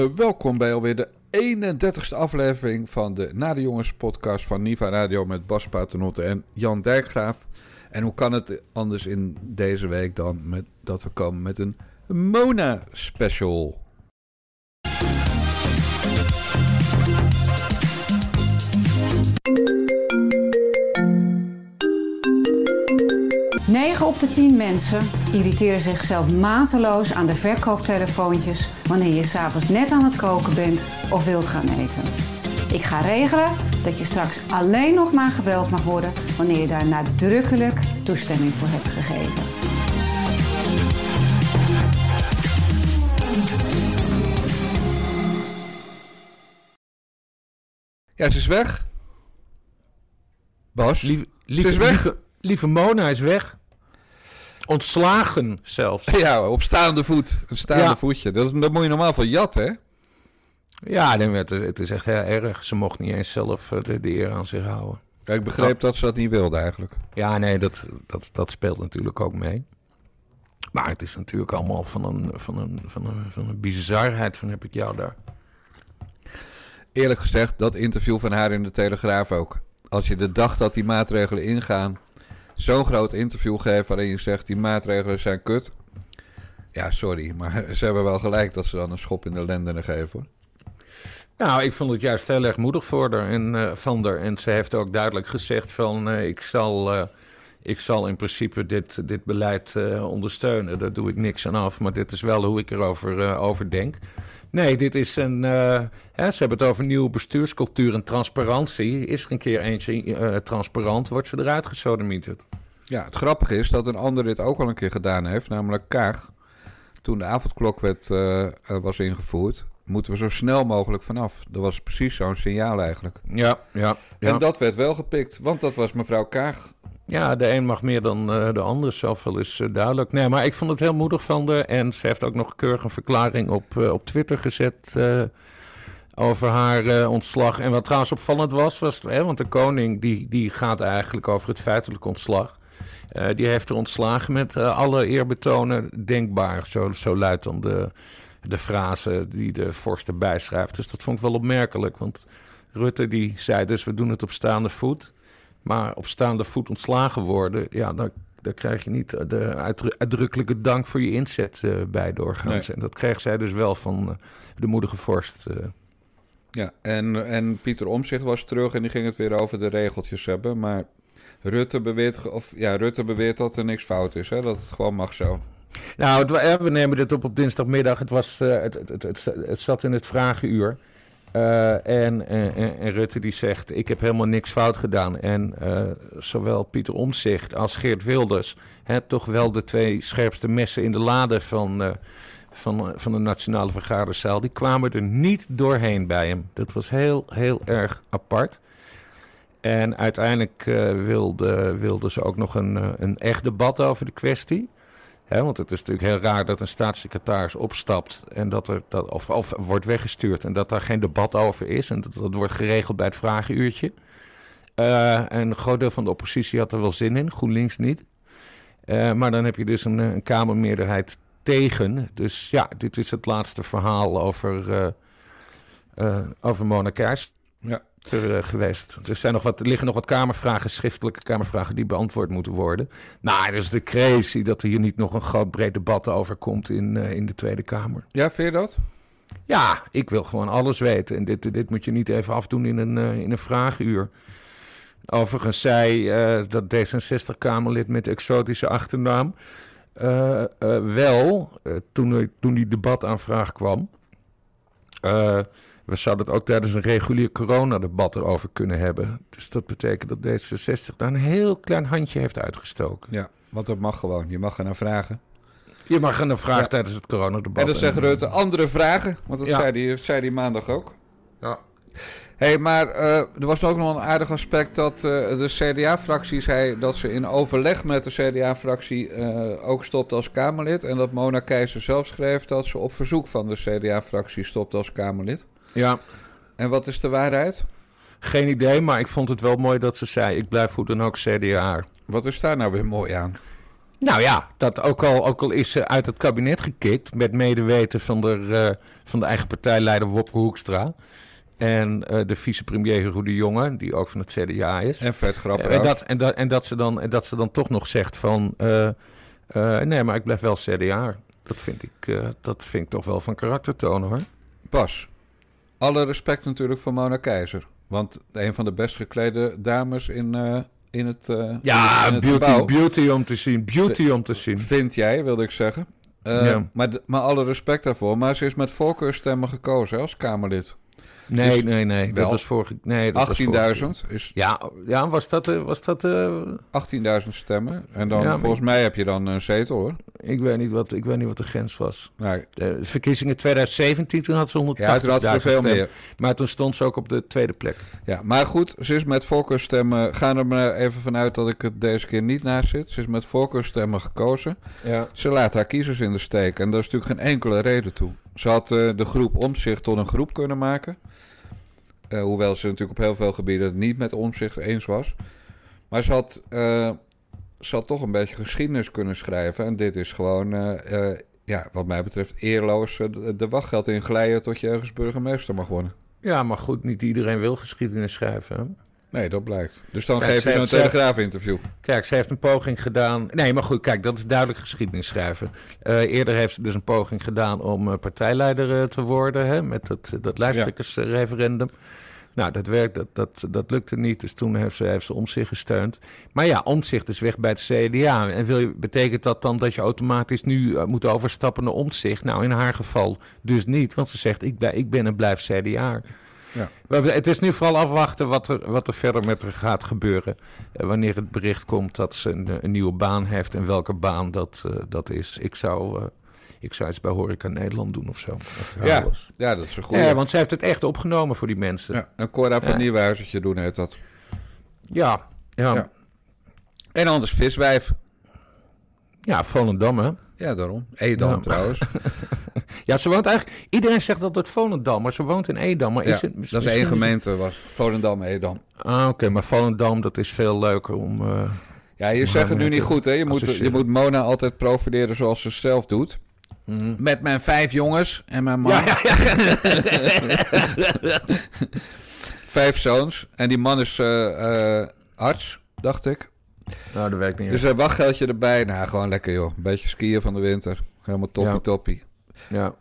Uh, welkom bij alweer de 31ste aflevering van de Na de Jongens podcast van Niva Radio met Bas Paternotte en Jan Dijkgraaf. En hoe kan het anders in deze week dan met, dat we komen met een Mona special? 9 op de 10 mensen irriteren zichzelf mateloos aan de verkooptelefoontjes wanneer je s'avonds net aan het koken bent of wilt gaan eten. Ik ga regelen dat je straks alleen nog maar gebeld mag worden wanneer je daar nadrukkelijk toestemming voor hebt gegeven. Ja, ze is weg. Bas, Lieve, ze is weg. Lieve, lieve Mona is weg. Ontslagen zelfs. Ja, op staande voet. Een staande Ja. voetje. Dat, dat moet je normaal van jat, hè? Ja, het, is, het is echt heel erg. Ze mocht niet eens zelf eh, de, de eer aan zich houden. Ja, ik begreep dat ze dat niet wilde eigenlijk. Ja, nee, dat, dat, dat speelt natuurlijk ook mee. Maar het is natuurlijk allemaal van een, van een, van een, van een bizarheid van heb ik jou daar. Eerlijk gezegd, dat interview van haar in de Telegraaf ook. Als je de dag dat die maatregelen ingaan, zo'n groot interview geeft waarin je zegt die maatregelen zijn kut. Ja, sorry, maar ze hebben wel gelijk dat ze dan een schop in de lendenen geven. hoor. Nou, ik vond het juist heel erg moedig voor haar en, eh, van haar. En ze heeft ook duidelijk gezegd van... eh, ik, zal, eh, ik zal in principe dit, dit beleid ondersteunen. Daar doe ik niks aan af, maar dit is wel hoe ik erover over denk. Nee, dit is een... eh, hè, ze hebben het over nieuwe bestuurscultuur en transparantie. Is er een keer eentje eh, transparant, wordt ze eruit gesodemieterd. Ja, het grappige is dat een ander dit ook al een keer gedaan heeft, namelijk Kaag. Toen de avondklokwet eh, eh, was ingevoerd, moeten we zo snel mogelijk vanaf. Dat was precies zo'n signaal eigenlijk. Ja, ja, ja. En dat werd wel gepikt, want dat was mevrouw Kaag. Ja, de een mag meer dan eh, de ander, zoveel is eh, duidelijk. Nee, maar ik vond het heel moedig van haar. En ze heeft ook nog keurig een verklaring op, eh, op Twitter gezet over haar ontslag. En wat trouwens opvallend was, was hè, want de koning die, die gaat eigenlijk over het feitelijk ontslag. Die heeft er ontslagen met alle eerbetonen denkbaar. Zo, zo luidt dan de, de frase die de vorst erbij schrijft. Dus dat vond ik wel opmerkelijk, want Rutte die zei dus we doen het op staande voet. Maar op staande voet ontslagen worden, ja, daar, daar krijg je niet de uitdru- uitdrukkelijke dank voor je inzet eh, bij doorgaans. Nee. En dat kreeg zij dus wel van eh, de moedige vorst. eh. Ja, en, en Pieter Omzicht was terug en die ging het weer over de regeltjes hebben. Maar Rutte beweert, of, ja, Rutte beweert dat er niks fout is, hè? dat het gewoon mag zo. Nou, het, we nemen dit op op dinsdagmiddag. Het, was, eh, het, het, het, het, het zat in het vragenuur. Eh, en, en, en- Rutte die zegt, ik heb helemaal niks fout gedaan. En eh, zowel Pieter Omtzigt als Geert Wilders... Toch wel de twee scherpste messen in de lade van, eh, van, van de Nationale Vergaderzaal... die kwamen er niet doorheen bij hem. Dat was heel, heel erg apart. En uiteindelijk wilde, wilden ze ook nog een, een echt debat over de kwestie... Want het is natuurlijk heel raar dat een staatssecretaris opstapt en dat er dat, of, wordt weggestuurd en dat daar geen debat over is. En dat, dat wordt geregeld bij het vragenuurtje. Eh, en een groot deel van de oppositie had er wel zin in, GroenLinks niet. Eh, maar dan heb je dus een, eh, een Kamermeerderheid tegen. Dus ja, dit is het laatste verhaal over, eh, over Mona Ja. Er eh, geweest. Er, zijn nog wat, liggen nog wat kamervragen, schriftelijke kamervragen, die beantwoord moeten worden. Nou, dus de crazy dat er hier niet nog een groot breed debat over komt in, eh, in de Tweede Kamer. Ja, vind je dat? Ja, ik wil gewoon alles weten. En dit, dit moet je niet even afdoen in een, eh, in een vragenuur. Overigens zei dat D66-Kamerlid met exotische achternaam wel, toen, toen die debataanvraag kwam, we zouden het ook tijdens een regulier coronadebat erover kunnen hebben. Dus dat betekent dat D66 daar een heel klein handje heeft uitgestoken. Ja, want dat mag gewoon. Je mag er naar vragen. Je mag een vraag Ja. tijdens het coronadebat. En dan zegt En- Rutte andere vragen, want dat Ja. zei, hij, zei maandag ook. Ja. Hé, hey, maar eh, er was ook nog een aardig aspect dat eh, de CDA-fractie zei dat ze in overleg met de CDA-fractie eh, ook stopt als Kamerlid. En dat Mona Keizer zelf schreef dat ze op verzoek van de CDA-fractie stopt als Kamerlid. Ja. En wat is de waarheid? Geen idee, maar ik vond het wel mooi dat ze zei: ik blijf hoe dan ook CDA. Wat is daar nou weer mooi aan? Nou ja, dat ook al, ook al is ze uit het kabinet gekikt met medeweten van de, uh, van de eigen partijleider Wopke Hoekstra. En uh, de vicepremier Hugo de Jonge, die ook van het CDA is. En vet grappig. en, dat, en, dat, en, dat ze dan, en dat ze dan toch nog zegt van... Uh, nee, maar ik blijf wel CDA. Dat vind, ik, dat vind ik toch wel van karakter tonen hoor. Pas. Alle respect natuurlijk voor Mona Keizer. Want een van de best geklede dames in, in het uh, Ja, in het beauty, gebouw. beauty om te zien. Beauty om te zien. Vind jij, wilde ik zeggen. Uh, Ja. maar, maar alle respect daarvoor. Maar ze is met voorkeurstemmen gekozen hè, als Kamerlid. Nee, Dus nee, nee. wel. Dat was vorige... Nee, dat was vorige- 18.000 is Ja, ja, was dat... eh, Was dat eh, 18.000 stemmen. En dan, Ja, volgens mij heb je dan een zetel hoor. ik, weet niet wat, ik weet niet wat de grens was. Nou, De verkiezingen 2017, toen had ze 180.000 ja, toen had ze veel meer. Maar toen stond ze ook op de tweede plek. Ja, maar goed, ze is met voorkeurstemmen. Ga er maar even vanuit dat ik het deze keer niet naast zit. Ze is met voorkeurstemmen gekozen. Ja. Ze laat haar kiezers in de steek. En daar is natuurlijk geen enkele reden toe. Ze had eh, de groep Omzicht tot een groep kunnen maken. Eh, hoewel ze natuurlijk op heel veel gebieden niet met Omzicht eens was. Maar ze had, eh, ze had toch een beetje geschiedenis kunnen schrijven. En dit is gewoon, eh, ja, wat mij betreft, eerloos de, de wachtgeld inglijden tot je ergens burgemeester mag worden. ja, maar goed, niet iedereen wil geschiedenis schrijven. Nee, dat blijkt. Dus dan Kijk, geef ze je zo'n telegraaf-interview. Kijk, ze heeft een poging gedaan. Nee, maar goed, kijk, dat is duidelijk geschiedenis schrijven. Eh, eerder heeft ze dus een poging gedaan om eh, partijleider eh, te worden. Hè, met dat, dat lijsttrekkersreferendum. Nou, dat werkt, dat, dat, dat lukte niet. Dus toen heeft ze, heeft ze Omtzigt gesteund. Maar ja, Omtzigt is weg bij het CDA. En wil je, betekent dat dan dat je automatisch nu moet overstappen naar Omtzigt? Nou, in haar geval dus niet. Want ze zegt, ik, blij- ik ben en blijf CDA. Ja. Het is nu vooral afwachten wat er, wat er verder met haar gaat gebeuren. Eh, wanneer het bericht komt dat ze een, een nieuwe baan heeft en welke baan dat, eh, dat is. Ik zou, eh, ik zou iets bij Horeca Nederland doen of zo. Of Ja, alles. ja, dat is een goede. ja, want zij heeft het echt opgenomen voor die mensen. Ja, Ja, een Cora van Ja. Doen heet dat. ja, ja. Ja. En anders viswijf. Volendam hè. Ja, daarom. Edam Ja. trouwens. Ja, ze woont eigenlijk... Iedereen zegt dat het Volendam, maar ze woont in Edam. Maar Ja, is het, dat is één gemeente, was Volendam, Edam. Ah, oké, maar Volendam, dat is veel leuker om... eh, Ja, je zegt het nu niet goed, hè? Je moet, je moet Mona altijd profileren zoals ze zelf doet. mm. Met mijn vijf jongens en mijn man. vijf zoons. En die man is eh, eh, arts, dacht ik. Nou, dat werkt niet. Dus een wachtgeldje erbij. Nou, gewoon lekker, joh. Een beetje skiën van de winter. Helemaal toppie, Ja. toppie. Ja.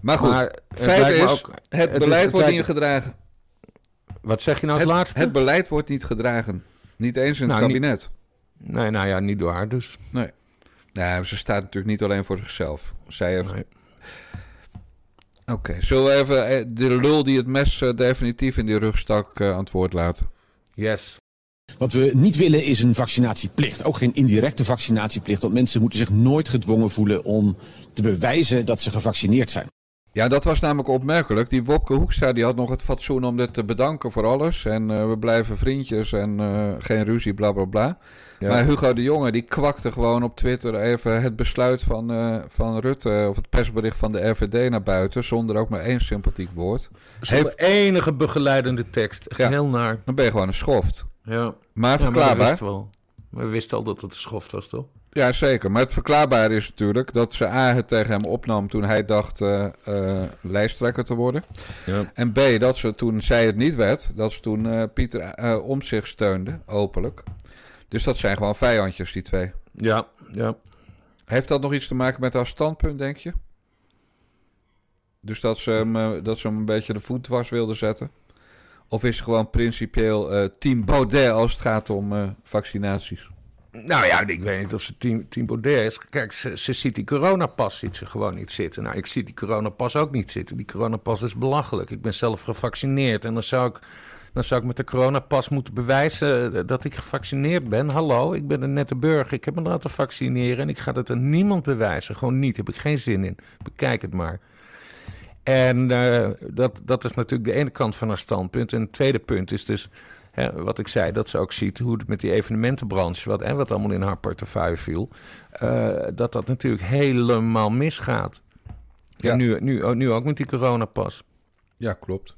Maar goed, Maar het feit is, ook- het beleid wordt lijkt- niet gedragen. Wat zeg je nou als Het, laatste? het beleid wordt niet gedragen. Niet eens in het Nou, niet- kabinet. Nee, nou ja, niet door haar dus. Nee. Nou, ze staat natuurlijk niet alleen voor zichzelf. Zij heeft... Nee. Oké, zullen we even eh, de lul die het mes eh, definitief in die rug stak eh, aan het woord laten? Yes. Wat we niet willen is een vaccinatieplicht. Ook geen indirecte vaccinatieplicht. Want mensen moeten zich nooit gedwongen voelen om te bewijzen dat ze gevaccineerd zijn. Ja, dat was namelijk opmerkelijk. Die Wopke Hoekstra die had nog het fatsoen om dit te bedanken voor alles. En eh, we blijven vriendjes en eh, geen ruzie, bla bla bla. Ja. Maar Hugo de Jonge die kwakte gewoon op Twitter even het besluit van, eh, van Rutte... of het persbericht van de RVD naar buiten... zonder ook maar één sympathiek woord. Zonder enige begeleidende tekst. Ja. Heel naar. Dan ben je gewoon een schoft. Ja. Maar Ja, maar we verklaarbaar. wisten wel. We wisten al dat het een schoft was, toch? Ja, zeker. Maar het verklaarbaar is natuurlijk dat ze A het tegen hem opnam toen hij dacht eh, eh, lijsttrekker te worden. Ja. En B, dat ze toen zij het niet werd, dat ze toen eh, Pieter om zich steunde, openlijk. Dus dat zijn gewoon vijandjes, die twee. Ja, ja. Heeft dat nog iets te maken met haar standpunt, denk je? Dus dat ze hem, dat ze hem een beetje de voet dwars wilde zetten? Of is gewoon principieel eh, team Baudet als het gaat om eh, vaccinaties? Nou ja, ik weet niet of ze team, team Baudet is. Kijk, ze, ziet die coronapas ziet ze gewoon niet zitten. Nou, ik zie die coronapas ook niet zitten. Die coronapas is belachelijk. Ik ben zelf gevaccineerd en dan zou ik, dan zou ik met de coronapas moeten bewijzen dat ik gevaccineerd ben. Hallo, ik ben een nette burger. Ik heb me laten vaccineren en ik ga dat aan niemand bewijzen. Gewoon niet. Heb ik geen zin in. Bekijk het maar. En eh, dat, dat is natuurlijk de ene kant van haar standpunt. En het tweede punt is dus, hè, wat ik zei, dat ze ook ziet hoe het met die evenementenbranche, wat, hè, wat allemaal in haar portefeuille viel, eh, dat dat natuurlijk helemaal misgaat. Ja. En nu, nu, nu ook met die coronapas. Ja, klopt.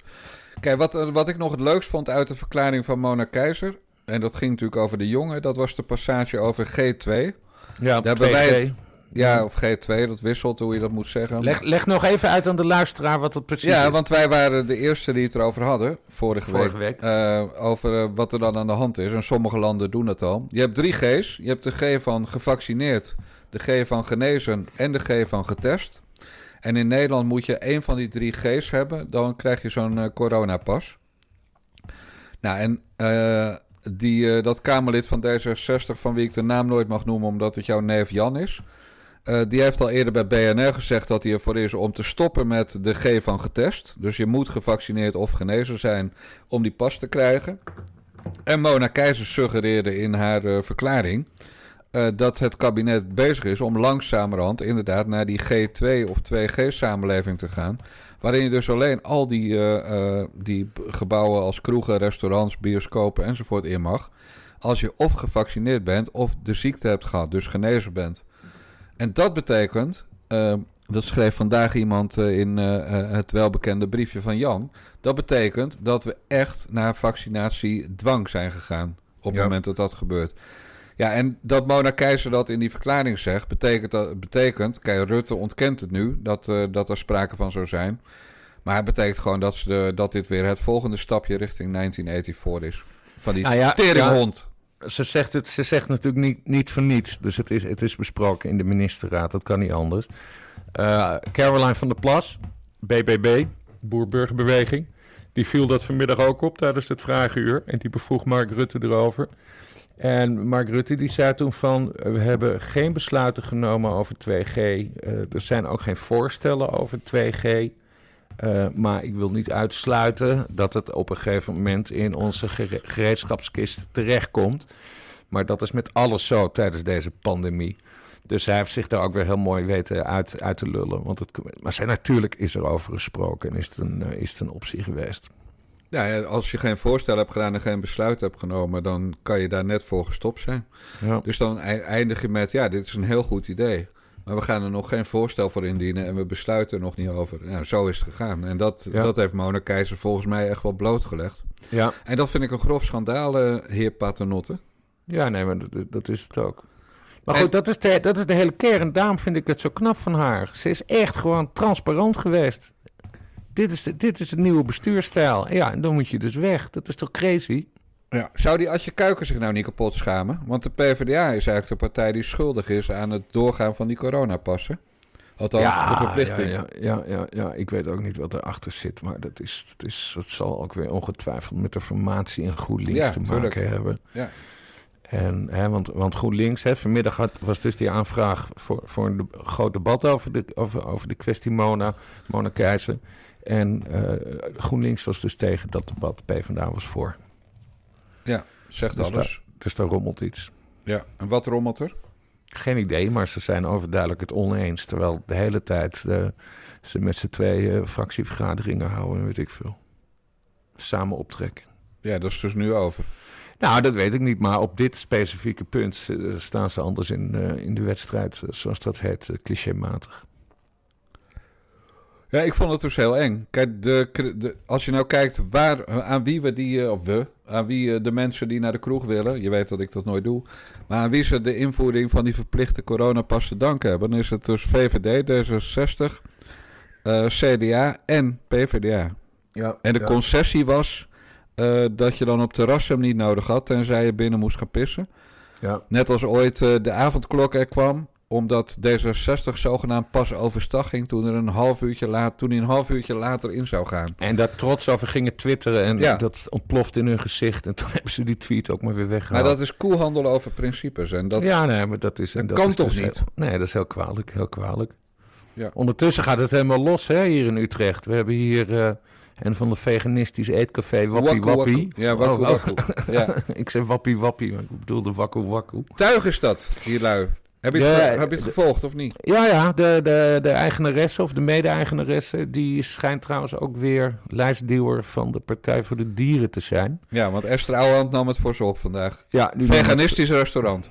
Kijk, wat, eh, wat ik nog het leukst vond uit de verklaring van Mona Keizer... en dat ging natuurlijk over de jongen... dat was de passage over G2. Ja, Daar hebben wij 2G. het- Ja, of G2, dat wisselt hoe je dat moet zeggen. Leg, leg nog even uit aan de luisteraar wat dat precies Ja, is. want wij waren de eerste die het erover hadden, vorige, Vorige week. week. eh, over eh, wat er dan aan de hand is. En sommige landen doen dat al. Je hebt drie G's. Je hebt de G van gevaccineerd, de G van genezen en de G van getest. En in Nederland moet je één van die drie G's hebben. Dan krijg je zo'n eh, coronapas. Nou, en die, dat Kamerlid van D66, van wie ik de naam nooit mag noemen omdat het jouw neef Jan is... Eh, die heeft al eerder bij BNR gezegd dat hij ervoor is om te stoppen met de G van getest. Dus je moet gevaccineerd of genezen zijn om die pas te krijgen. En Mona Keizer suggereerde in haar eh, verklaring eh, dat het kabinet bezig is om langzamerhand inderdaad naar die G2 of 2G samenleving te gaan. Waarin je dus alleen al die, die gebouwen als kroegen, restaurants, bioscopen enzovoort in mag. Als je of gevaccineerd bent of de ziekte hebt gehad, dus genezen bent. En dat betekent, eh, dat schreef vandaag iemand eh, in eh, eh, het welbekende briefje van Jan. Dat betekent dat we echt naar vaccinatiedwang zijn gegaan. Op het Ja. moment dat dat gebeurt. Ja, en dat Mona Keizer dat in die verklaring zegt, betekent dat. Betekent, kijk, Rutte ontkent het nu dat, dat er sprake van zou zijn. Maar het betekent gewoon dat, ze de, dat dit weer het volgende stapje richting 1984 is. Van die Nou ja, teringhond. Ze zegt, het, ze zegt natuurlijk niet, niet voor niets. Dus het is, het is besproken in de ministerraad. Dat kan niet anders. Eh, Caroline van der Plas, BBB, Boer-Burgerbeweging. Die viel dat vanmiddag ook op tijdens het vragenuur. En die bevroeg Mark Rutte erover. En Mark Rutte die zei toen van... we hebben geen besluiten genomen over 2G. Eh, er zijn ook geen voorstellen over 2G. Eh, maar ik wil niet uitsluiten dat het op een gegeven moment in onze gere- gereedschapskist terechtkomt. Maar dat is met alles zo tijdens deze pandemie. Dus hij heeft zich daar ook weer heel mooi weten uit, uit te lullen. Want het, maar zijn, natuurlijk is er over gesproken en is het een, eh, is het een optie geweest. Ja, als je geen voorstel hebt gedaan en geen besluit hebt genomen, dan kan je daar net voor gestopt zijn. Ja. Dus dan ei- eindig je met, ja, dit is een heel goed idee. Maar we gaan er nog geen voorstel voor indienen en we besluiten er nog niet over. Nou, zo is het gegaan. En dat, Ja. dat heeft Mona Keizer volgens mij echt wel blootgelegd. Ja. En dat vind ik een grof schandaal, eh, heer Paternotte. ja, nee, maar dat, dat is het ook. Maar En- goed, dat is, de, dat is de hele kern. Daarom vind ik het zo knap van haar. Ze is echt gewoon transparant geweest. Dit is, de, dit is het nieuwe bestuurstijl. Ja, en dan moet je dus weg. Dat is toch crazy? Ja. Zou die Adje Kuiken zich nou niet kapot schamen? Want de PvdA is eigenlijk de partij die schuldig is aan het doorgaan van die coronapassen. Althans, de verplichting. Ja, ja, ja, ja, ja, ik weet ook niet wat erachter zit. Maar dat, is, dat, is, dat zal ook weer ongetwijfeld met de formatie in GroenLinks Ja, te tuurlijk. maken hebben. Ja. En, hè, want, want GroenLinks, hè, vanmiddag had, was dus die aanvraag voor, voor een groot debat over de, over, over de kwestie Mona, Mona Keizer. En eh, GroenLinks was dus tegen dat debat, PvdA was voor. Zegt Dus alles. Dus daar rommelt iets. Ja. En wat rommelt er? Geen idee, maar ze zijn overduidelijk het oneens. Terwijl de hele tijd eh, ze met z'n twee eh, fractievergaderingen houden en weet ik veel. Samen optrekken. Ja, dat is dus nu over. Nou, dat weet ik niet, maar op dit specifieke punt eh, staan ze anders in, in de wedstrijd, zoals dat heet, clichématig. Ja, ik vond het dus heel eng. Kijk, de, de, als je nou kijkt waar, aan wie we die, of we, aan wie eh, de mensen die naar de kroeg willen, je weet dat ik dat nooit doe, maar aan wie ze de invoering van die verplichte coronapas te danken hebben, dan is het dus VVD, D66, eh, CDA en PVDA. Ja, En de concessie was eh, dat je dan op terras hem niet nodig had, tenzij je binnen moest gaan pissen. ja. Net als ooit eh, de avondklok er kwam, omdat D66 zogenaamd pas overstag ging toen, er een half uurtje laat, toen hij een half uurtje later in zou gaan. En daar trots over gingen twitteren en Ja. dat ontploft in hun gezicht. En toen hebben ze die tweet ook maar weer Maar weggehaald. dat is koelhandel over principes. En dat, ja, nee, maar dat is... en dat kan is toch dus niet? heel- nee, dat is heel kwalijk, heel kwalijk. Ja. Ondertussen gaat het helemaal los hè, hier in Utrecht. We hebben hier eh, een van de veganistische eetcafé Wappie Wakku, Wappie. Ja, Oh, oh. Ja. ik zei Wappie Wappie, maar ik bedoelde Wakku Wakku. Tuig is dat, hier lui. Heb je het, heb je het gevolgd of niet? Ja, ja, de, de, de eigenaresse of de mede-eigenaresse... die schijnt trouwens ook weer lijstduwer van de Partij voor de Dieren te zijn. Ja, want Esther Ouwehand nam het voor ze op vandaag. Ja, het- Veganistisch restaurant.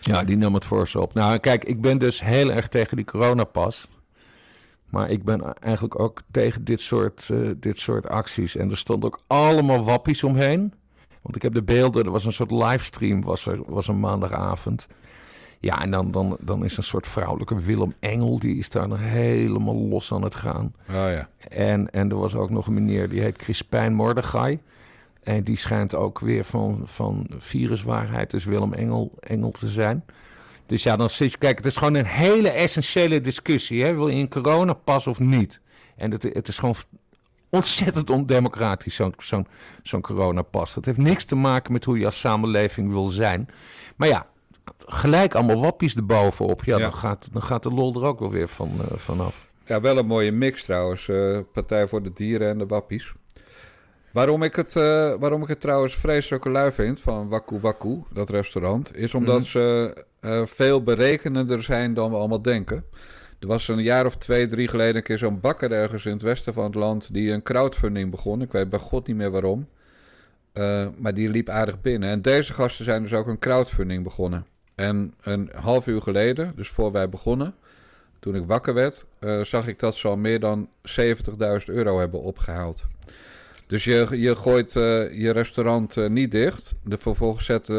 Ja, die nam het voor ze op. Nou, kijk, ik ben dus heel erg tegen die coronapas. Maar ik ben eigenlijk ook tegen dit soort, eh, dit soort acties. En er stond ook allemaal wappies omheen. Want ik heb de beelden, er was een soort livestream, was er was een maandagavond. Ja, en dan, dan, dan is een soort vrouwelijke Willem Engel, die is daar dan helemaal los aan het gaan. Oh ja. En, en er was ook nog een meneer, die heet Crispijn Mordechai. En die schijnt ook weer van, van viruswaarheid, dus Willem Engel, Engel te zijn. Dus ja, dan zit je, kijk, het is gewoon een hele essentiële discussie. Hè? Wil je in corona pas of niet? En het, het is gewoon ontzettend ondemocratisch, zo'n zo'n zo'n coronapas. Dat heeft niks te maken met hoe je als samenleving wil zijn. Maar ja, gelijk allemaal wappies erbovenop. Ja, Ja. Dan, gaat, dan gaat de lol er ook wel weer van, eh, vanaf. Ja, wel een mooie mix trouwens. eh, Partij voor de Dieren en de Wappies. Waarom ik het, eh, waarom ik het trouwens vreselijke lui vind van Waku Waku, dat restaurant, is omdat Mhm. ze veel berekenender zijn dan we allemaal denken. Er was een jaar of twee, drie geleden een keer zo'n bakker ergens in het westen van het land die een crowdfunding begon. Ik weet bij god niet meer waarom. Maar die liep aardig binnen. En deze gasten zijn dus ook een crowdfunding begonnen. En een half uur geleden, dus voor wij begonnen, toen ik wakker werd, eh, zag ik dat ze al meer dan 70.000 euro hebben opgehaald. Dus je, je gooit eh, je restaurant eh, niet dicht. De, vervolgens zet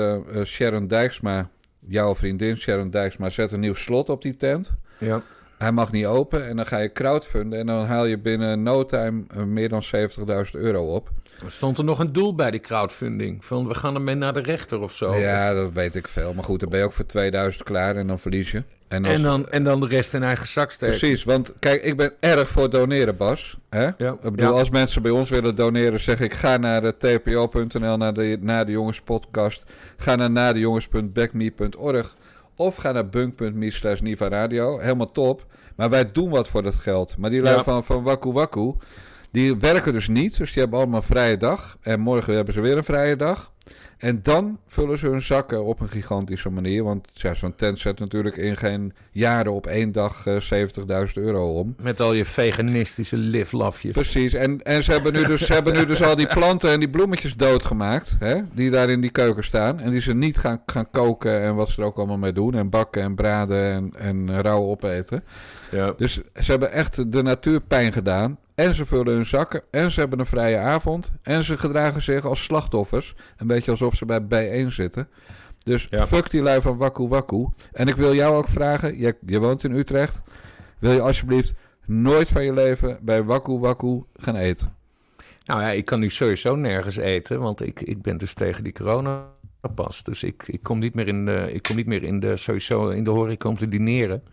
Sharon Dijksma, jouw vriendin Sharon Dijksma, zet een nieuw slot op die tent. Ja. Hij mag niet open en dan ga je crowdfunden en dan haal je binnen no time meer dan 70.000 euro op. Stond er nog een doel bij die crowdfunding? Van we gaan ermee naar de rechter of zo? Ja, dat weet ik veel. Maar goed, dan ben je ook voor 2000 klaar en dan verlies je. En als- En dan, en dan de rest in eigen zak steken. Precies, want kijk, ik ben erg voor doneren, Bas. Hè? Ja, Ik bedoel, ja. als mensen bij ons willen doneren, zeg ik ga naar de tpo.nl, naar de, naar de jongens podcast. Ga naar nadejongens.backme.org of ga naar bunk.me slash Niva Radio. Helemaal top. Maar wij doen wat voor dat geld. Maar die lui Ja. van, van Waku Waku, die werken dus niet. Dus die hebben allemaal een vrije dag. En morgen hebben ze weer een vrije dag. En dan vullen ze hun zakken op een gigantische manier. Want ja, zo'n tent zet natuurlijk in geen jaren op één dag eh, 70.000 euro om. Met al je veganistische liflafjes. Precies, en, en ze, hebben nu dus, ze hebben nu dus al die planten en die bloemetjes doodgemaakt. Hè, die daar in die keuken staan. En die ze niet gaan, gaan koken en wat ze er ook allemaal mee doen. En bakken en braden en, en rauw opeten. Ja. Dus ze hebben echt de natuur pijn gedaan. En ze vullen hun zakken. En ze hebben een vrije avond. En ze gedragen zich als slachtoffers. Een beetje alsof ze bij B1 zitten. Dus Ja. fuck die lui van Waku Waku. En ik wil jou ook vragen. Je, je woont in Utrecht. Wil je alsjeblieft nooit van je leven bij Waku Waku gaan eten? Nou ja, ik kan nu sowieso nergens eten, want ik, ik ben dus tegen die coronapas. Dus ik, ik kom niet meer in de, ik kom niet meer in de, sowieso in de horeca om te dineren.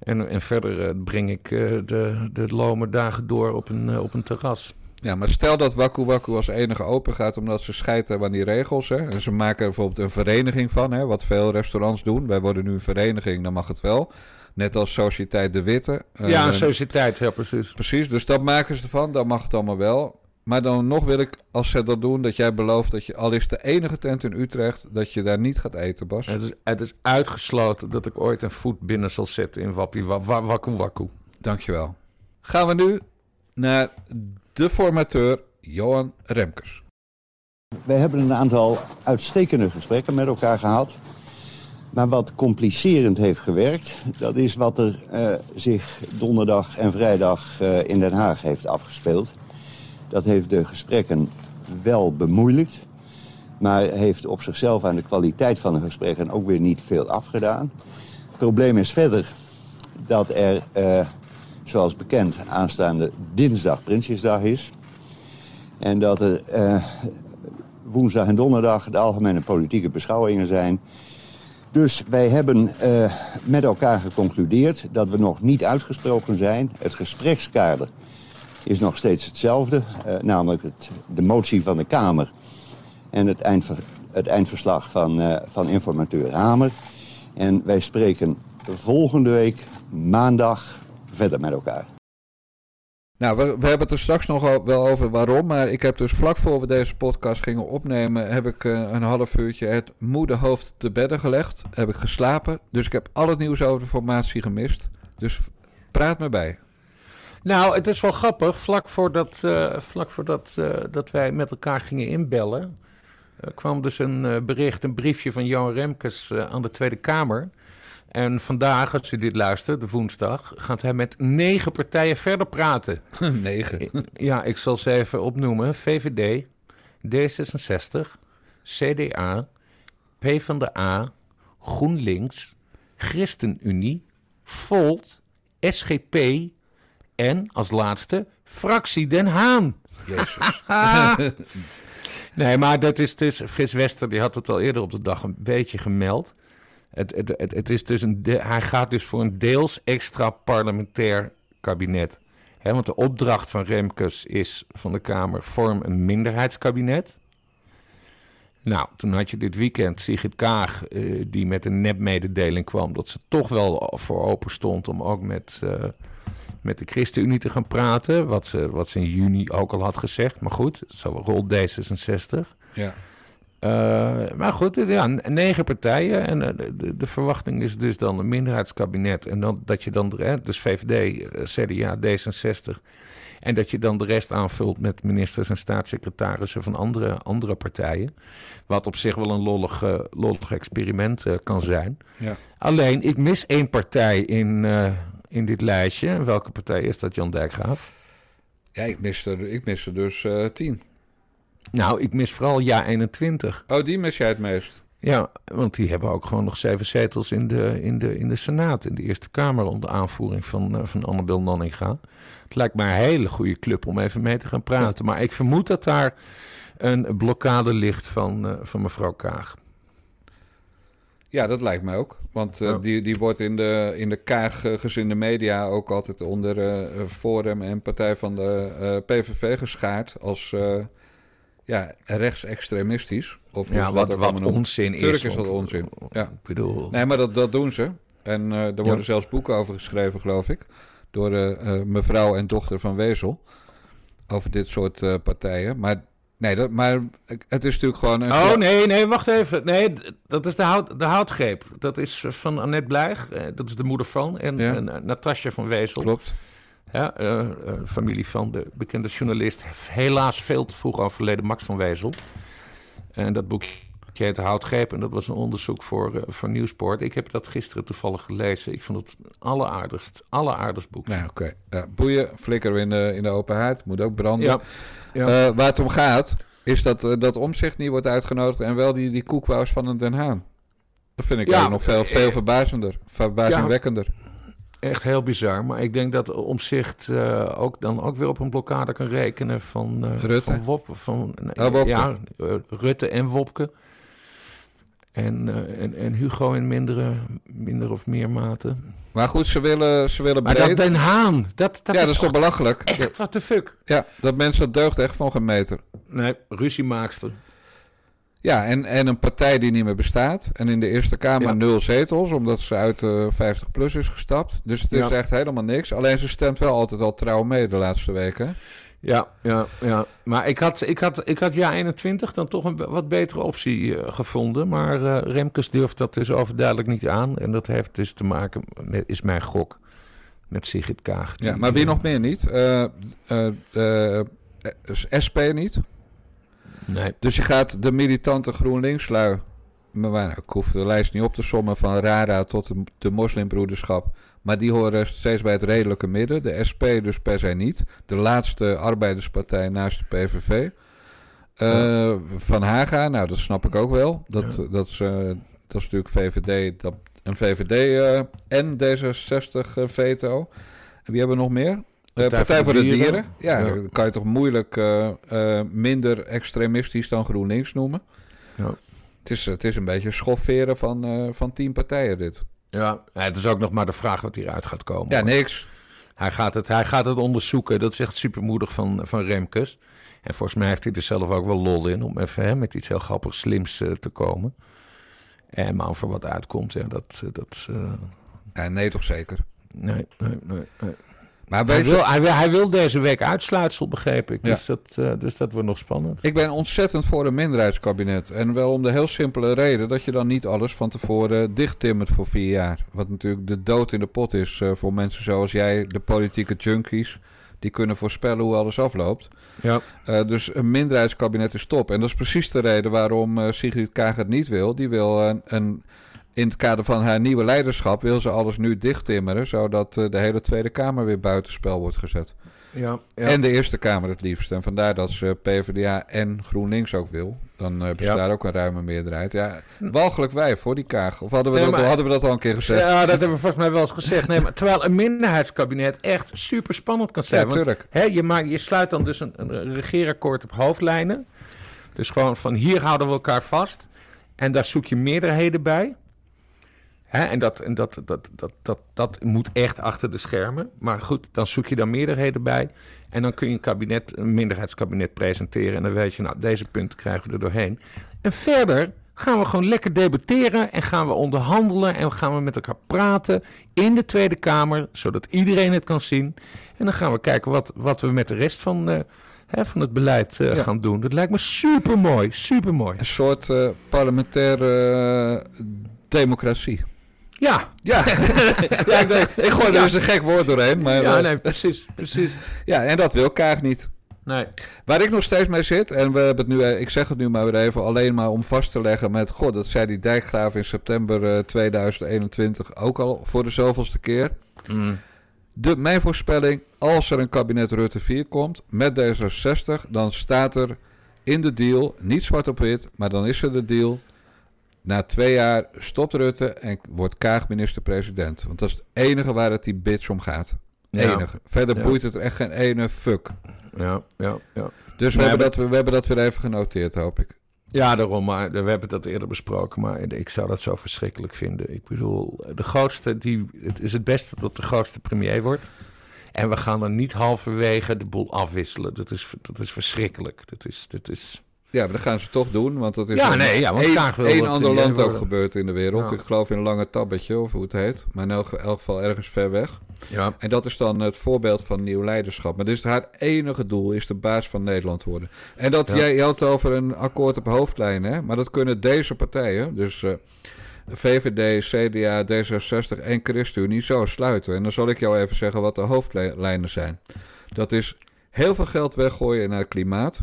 En, en verder eh, breng ik eh, de, de lome dagen door op een, eh, op een terras. Ja, maar stel dat Waku Waku als enige open gaat omdat ze scheid hebben aan die regels. Hè? En ze maken er bijvoorbeeld een vereniging van, hè? wat veel restaurants doen. Wij worden nu een vereniging, dan mag het wel. Net als Sociëteit de Witte. ja, een sociëteit, ja precies. Precies, dus dat maken ze ervan, dan mag het allemaal wel. Maar dan nog wil ik, als ze dat doen, dat jij belooft dat je, al is de enige tent in Utrecht, dat je daar niet gaat eten, Bas. Het is, het is uitgesloten dat ik ooit een voet binnen zal zetten in Wappie wa, wa, Wakku Wakku. Dankjewel. Gaan we nu naar de formateur Johan Remkes. Wij hebben een aantal uitstekende gesprekken met elkaar gehad. Maar wat complicerend heeft gewerkt, dat is wat er eh, zich donderdag en vrijdag eh, in Den Haag heeft afgespeeld. Dat heeft de gesprekken wel bemoeilijkt, maar heeft op zichzelf aan de kwaliteit van de gesprekken ook weer niet veel afgedaan. Het probleem is verder dat er, eh, zoals bekend, aanstaande dinsdag Prinsjesdag is. En dat er eh, woensdag en donderdag de algemene politieke beschouwingen zijn. Dus wij hebben eh, met elkaar geconcludeerd dat we nog niet uitgesproken zijn. Het gesprekskader is nog steeds hetzelfde, eh, namelijk het, de motie van de Kamer en het, het eindverslag van, eh, van informateur Hamer. En wij spreken volgende week maandag verder met elkaar. Nou, we, we hebben het er straks nog wel over waarom. Maar ik heb dus vlak voor we deze podcast gingen opnemen... heb ik eh, een half uurtje het moede hoofd te bedden gelegd. Heb ik geslapen. Dus ik heb al het nieuws over de formatie gemist. Dus praat me bij. Nou, het is wel grappig. Vlak voordat, eh, vlak voordat eh, dat wij met elkaar gingen inbellen, eh, kwam dus een bericht, een briefje van Johan Remkes aan de Tweede Kamer. En vandaag, als u dit luistert, de woensdag, gaat hij met negen partijen verder praten. Negen. Ja, ik zal ze even opnoemen. VVD, D66, CDA, PvdA, GroenLinks, ChristenUnie, Volt, SGP en als laatste Fractie Den Haan. Jezus. nee, maar dat is dus. Frits Wester die had het al eerder op de dag een beetje gemeld. Het, het, het, het is dus een de- hij gaat dus voor een deels extra parlementair kabinet. Hè, want de opdracht van Remkes is van de Kamer: vorm een minderheidskabinet. Nou, toen had je dit weekend Sigrid Kaag, eh, die met een nepmededeling kwam dat ze toch wel voor open stond om ook met, eh, met de ChristenUnie te gaan praten. Wat ze, wat ze in juni ook al had gezegd. Maar goed, zo rol D66. ja. Eh, maar goed, ja, negen partijen. En eh, de, de verwachting is dus dan een minderheidskabinet. En dan, dat je dan, de, dus VVD, eh, CDA, D66. En dat je dan de rest aanvult met ministers en staatssecretarissen van andere, andere partijen. Wat op zich wel een lollig, lollig experiment kan zijn. Ja. Alleen, ik mis één partij in, in dit lijstje. En welke partij is dat, Jan Dijkgraaf? ja, ik mis er, ik mis er dus eh, tien. Nou, ik mis vooral Ja 21. Oh, die mis jij het meest. Ja, want die hebben ook gewoon nog zeven zetels in de, in de, in de Senaat, in de Eerste Kamer, onder aanvoering van, eh, van Annabel Nanninga. Het lijkt mij een hele goede club om even mee te gaan praten. Maar ik vermoed dat daar een blokkade ligt van, eh, van mevrouw Kaag. Ja, dat lijkt mij ook. Want eh, Ja. die, die wordt in de, in de Kaag-gezinde media ook altijd onder eh, Forum en Partij van de eh, PVV geschaard als eh, ja, rechtsextremistisch. Of Ja, wat, wat onzin is. Tuurlijk is dat onzin, ja. Ik bedoel, Nee, maar dat, dat doen ze. En eh, er worden Ja. zelfs boeken over geschreven, geloof ik. Door eh, eh, mevrouw en dochter van Wezel. Over dit soort eh, partijen. Maar, nee, dat, maar het is natuurlijk gewoon... Een Oh nee, nee, wacht even. Nee, dat is de, hout, de houtgreep. Dat is van Annette Blijg, eh, dat is de moeder van. En, Ja. en eh, Natasja van Wezel. Klopt. Ja, eh, familie van de bekende journalist, helaas veel te vroeg overleden Max van Wezel. En dat boekje heet Houtgreep en dat was een onderzoek voor, voor Nieuwsport. Ik heb dat gisteren toevallig gelezen. Ik vond het een alleraardigst, alleraardigst boek. Nou, oké. Ja, boeien, flikker in de, in de open haard. Moet ook branden. Ja, ja. Eh, waar het om gaat, is dat, eh, dat omzicht niet wordt uitgenodigd... en wel die, die koekwous van een Den Haan. Dat vind ik Ja, nog veel, veel eh, verbazender. Verbazingwekkender. Echt heel bizar. Maar ik denk dat Omzicht ook dan ook weer op een blokkade kan rekenen van, Rutte? van Wop. Van, Oh, Wopke. Ja, Rutte en Wopke. En, eh, en, en Hugo in mindere, minder of meer mate. Maar goed, ze willen, ze willen Maar breed... dat Den Haan, dat, dat ja, is, dat is toch belachelijk? echt wat de fuck. Ja, dat mensen dat deugt echt van geen meter. Nee, ruziemaakster. Ja, en, en een partij die niet meer bestaat. En in de Eerste Kamer Ja. nul zetels, omdat ze uit de 50 plus is gestapt. Dus het is Ja. echt helemaal niks. Alleen ze stemt wel altijd al trouw mee de laatste weken. Ja, ja, ja. Maar ik had, ik had, ik had ja 21 dan toch een wat betere optie eh, gevonden. Maar eh, Remkes durft dat dus overduidelijk niet aan. En dat heeft dus te maken met, is mijn gok, met Sigrid Kaag. Ja, maar wie nog meer niet? Eh SP niet. Nee. Dus je gaat de militante GroenLinks-lui... Maar ik hoef de lijst niet op te sommen van RARA tot de, de moslimbroederschap. Maar die horen steeds bij het redelijke midden. De SP dus per se niet. De laatste arbeiderspartij naast de PVV. Eh, Van Haga, nou dat snap ik ook wel. Dat, dat, is, eh, dat is natuurlijk VVD, dat, een VVD eh, en D66 eh, veto. En wie hebben we nog meer? Eh, Partij, voor de Dieren. Ja, kan je toch moeilijk minder extremistisch dan GroenLinks noemen. Ja. Het is, het is een beetje schofferen van, van tien partijen dit. Ja, het is ook nog maar de vraag wat hieruit gaat komen. Ja, hoor. niks. Hij, gaat het, hij gaat het onderzoeken. Dat is echt supermoedig van, van Remkes. En volgens mij heeft hij er zelf ook wel lol in om even hè, met iets heel grappigs, slims eh, te komen. En maar er wat uitkomt, ja, dat... dat eh, Ja, nee, toch zeker. nee, nee, nee. nee. Maar Hij, wil, hij, wil, hij wil deze week uitsluitsel, begreep ik. Ja. Dus, dat, eh, dus dat wordt nog spannend. ik ben ontzettend voor een minderheidskabinet. En wel om de heel simpele reden dat je dan niet alles van tevoren dichttimmert voor vier jaar. Wat natuurlijk de dood in de pot is eh, voor mensen zoals jij, de politieke junkies. Die kunnen voorspellen hoe alles afloopt. Ja. Eh, dus een minderheidskabinet is top. En dat is precies de reden waarom Sigrid Kaag het niet wil. Die wil een, een, in het kader van haar nieuwe leiderschap... wil ze alles nu dichttimmeren... zodat eh, de hele Tweede Kamer weer buitenspel wordt gezet. Ja, ja. En de Eerste Kamer het liefst. En vandaar dat ze PvdA en GroenLinks ook wil. Dan hebben ze Ja. daar ook een ruime meerderheid. Ja, walgelijk wijf voor die kaag. Of hadden we, Nee, dat, maar- hadden we dat al een keer gezegd? Ja, dat hebben we volgens mij wel eens gezegd. Nee, maar terwijl een minderheidskabinet echt super spannend kan zijn. Ja, Want, hè, je, maakt, je sluit dan dus een, een regeerakkoord op hoofdlijnen. Dus gewoon van hier houden we elkaar vast. En daar zoek je meerderheden bij. Hè, en dat, en dat, dat, dat, dat, dat moet echt achter de schermen. Maar goed, dan zoek je dan meerderheden bij. En dan kun je een, kabinet, een minderheidskabinet presenteren. En dan weet je, nou, deze punten krijgen we er doorheen. En verder gaan we gewoon lekker debatteren. En gaan we onderhandelen. En gaan we met elkaar praten in de Tweede Kamer. Zodat iedereen het kan zien. En dan gaan we kijken wat, wat we met de rest van, eh, hè, van het beleid eh, Ja. gaan doen. Dat lijkt me super mooi. Super mooi. Een soort eh, parlementaire democratie. Ja, Ja, ja ik, denk, ik gooi er eens een gek woord doorheen. Maar, ja eh, nee, precies. precies. ja, en dat wil Kaag niet. Nee. Waar ik nog steeds mee zit, en we hebben het nu, eh, ik zeg het nu maar weer even, alleen maar om vast te leggen met, god, dat zei die dijkgraaf in september eh, 2021 ook al voor de zoveelste keer. Mm. De, mijn voorspelling, als er een kabinet Rutte 4 komt met D66, dan staat er in de deal, niet zwart op wit, maar dan is er de deal. Na twee jaar stopt Rutte en wordt Kaag minister-president. Want dat is het enige waar het die bitch om gaat. Ja. Enige. Verder Ja. boeit het er echt geen ene fuck. Ja, ja, ja. Dus we, hebben dat, we hebben dat weer even genoteerd, hoop ik. Ja, daarom. Maar we hebben dat eerder besproken. Maar ik zou dat zo verschrikkelijk vinden. Ik bedoel, de grootste, die, het is het beste dat de grootste premier wordt. En we gaan dan niet halverwege de boel afwisselen. Dat is, dat is verschrikkelijk. Dat is, dat is... Ja, maar dat gaan ze toch doen, want dat is Ja, een- nee, ja, want dat ander land ook gebeurd in de wereld. Ja. Ik geloof in een lange tabbetje, of hoe het heet. Maar in elk, elk geval ergens ver weg. Ja. En dat is dan het voorbeeld van nieuw leiderschap. Maar dus haar enige doel is de baas van Nederland worden. En dat Ja. jij je had het over een akkoord op hoofdlijn, hè? Maar dat kunnen deze partijen, dus eh, VVD, CDA, D66 en ChristenUnie, zo sluiten. En dan zal ik jou even zeggen wat de hoofdlijnen zijn. Dat is heel veel geld weggooien naar klimaat.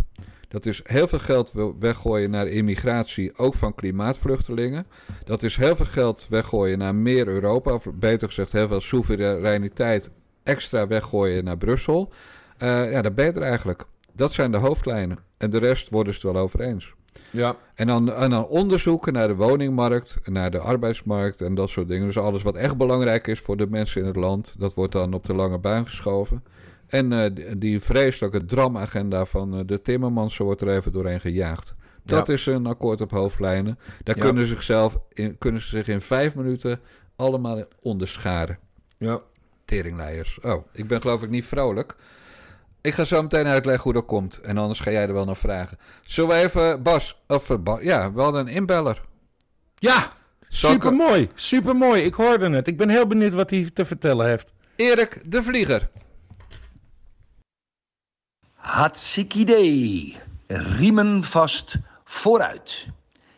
Dat is heel veel geld we- weggooien naar immigratie, ook van klimaatvluchtelingen. Dat is heel veel geld weggooien naar meer Europa. Of beter gezegd, heel veel soevereiniteit extra weggooien naar Brussel. Eh, ja, dat ben je er eigenlijk. Dat zijn de hoofdlijnen. En de rest worden ze het wel over eens. Ja. En dan, en dan onderzoeken naar de woningmarkt, naar de arbeidsmarkt en dat soort dingen. Dus alles wat echt belangrijk is voor de mensen in het land, dat wordt dan op de lange baan geschoven. En eh, die, vreselijke dramagenda van eh, de Timmermansen wordt er even doorheen gejaagd. Dat Ja. is een akkoord op hoofdlijnen. Daar Ja. kunnen, ze zichzelf in, kunnen ze zich in vijf minuten allemaal onderscharen. Ja. Teringleiers. Oh, ik ben geloof ik niet vrolijk. Ik ga zo meteen uitleggen hoe dat komt. En anders ga jij er wel naar vragen. Zullen we even, Bas, of eh, ja, we hadden een inbeller. Ja, Zal ik- super mooi. Super mooi. Ik hoorde het. Ik ben heel benieuwd wat hij te vertellen heeft. Erik de Vlieger. Hartstikke idee. Riemen vast vooruit.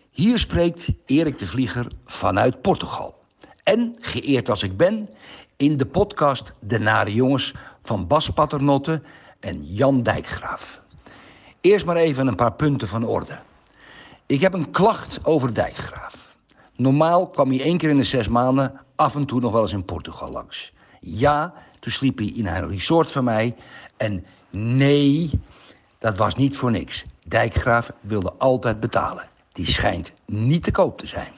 Hier spreekt Erik de Vlieger vanuit Portugal. En, geëerd als ik ben, in de podcast De Nare Jongens van Bas Paternotte en Jan Dijkgraaf. Eerst maar even een paar punten van orde. Ik heb een klacht over Dijkgraaf. Normaal kwam hij één keer in de zes maanden af en toe nog wel eens in Portugal langs. Ja, toen sliep hij in een resort van mij. En nee, dat was niet voor niks. Dijkgraaf wilde altijd betalen. Die schijnt niet te koop te zijn.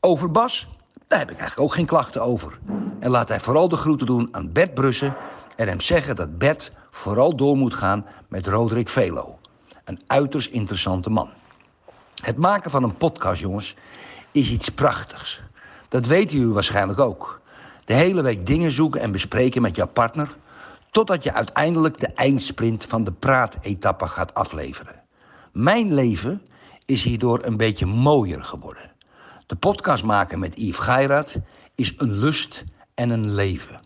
Over Bas, daar heb ik eigenlijk ook geen klachten over. En laat hij vooral de groeten doen aan Bert Brussen... en hem zeggen dat Bert vooral door moet gaan met Roderick Velo. Een uiterst interessante man. Het maken van een podcast, jongens, is iets prachtigs. Dat weten jullie waarschijnlijk ook. De hele week dingen zoeken en bespreken met jouw partner... totdat je uiteindelijk de eindsprint van de praatetappe gaat afleveren. Mijn leven is hierdoor een beetje mooier geworden. De podcast maken met Yves Geirat is een lust en een leven.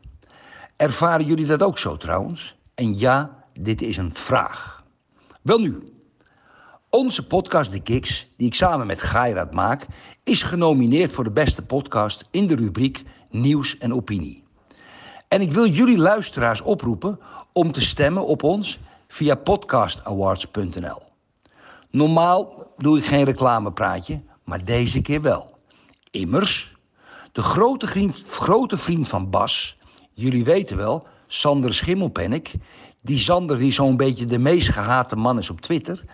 Ervaren jullie dat ook zo trouwens? En ja, dit is een vraag. Wel nu, onze podcast De Kiks, die ik samen met Geirat maak, is genomineerd voor de beste podcast in de rubriek Nieuws en Opinie. En ik wil jullie luisteraars oproepen om te stemmen op ons via podcastawards.nl. Normaal doe ik geen reclamepraatje, maar deze keer wel. Immers, de grote vriend, grote vriend van Bas, jullie weten wel, Sander Schimmelpennik, die Zander die zo'n beetje de meest gehate man is op Twitter,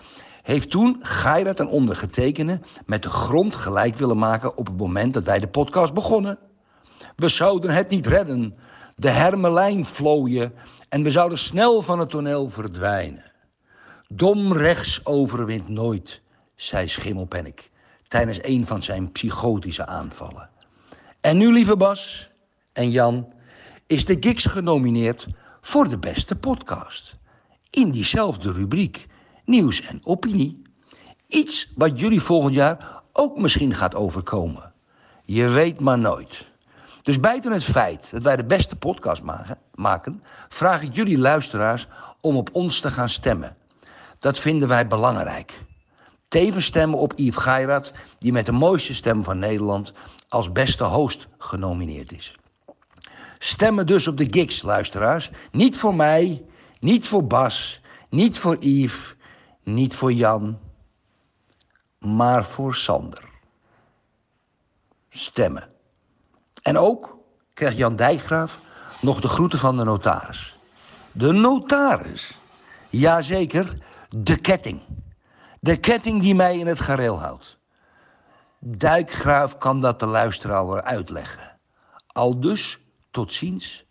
heeft toen Geirat en ondergetekende met de grond gelijk willen maken op het moment dat wij de podcast begonnen. We zouden het niet redden, de hermelijn vlooien en we zouden snel van het toneel verdwijnen. Dom rechts overwint nooit, zei Schimmelpennik tijdens een van zijn psychotische aanvallen. En nu, lieve Bas en Jan, is de Gigs genomineerd voor de beste podcast. In diezelfde rubriek, nieuws en opinie. Iets wat jullie volgend jaar ook misschien gaat overkomen. Je weet maar nooit. Dus buiten het feit dat wij de beste podcast maken, vraag ik jullie luisteraars om op ons te gaan stemmen. Dat vinden wij belangrijk. Tevens stemmen op Yves Geirat, die met de mooiste stem van Nederland als beste host genomineerd is. Stemmen dus op de gigs, luisteraars. Niet voor mij, niet voor Bas, niet voor Yves, niet voor Jan, maar voor Sander. Stemmen. En ook krijgt Jan Dijkgraaf nog de groeten van de notaris. De notaris? Jazeker, de ketting. De ketting die mij in het gareel houdt. Dijkgraaf kan dat de luisteraar uitleggen. Al dus tot ziens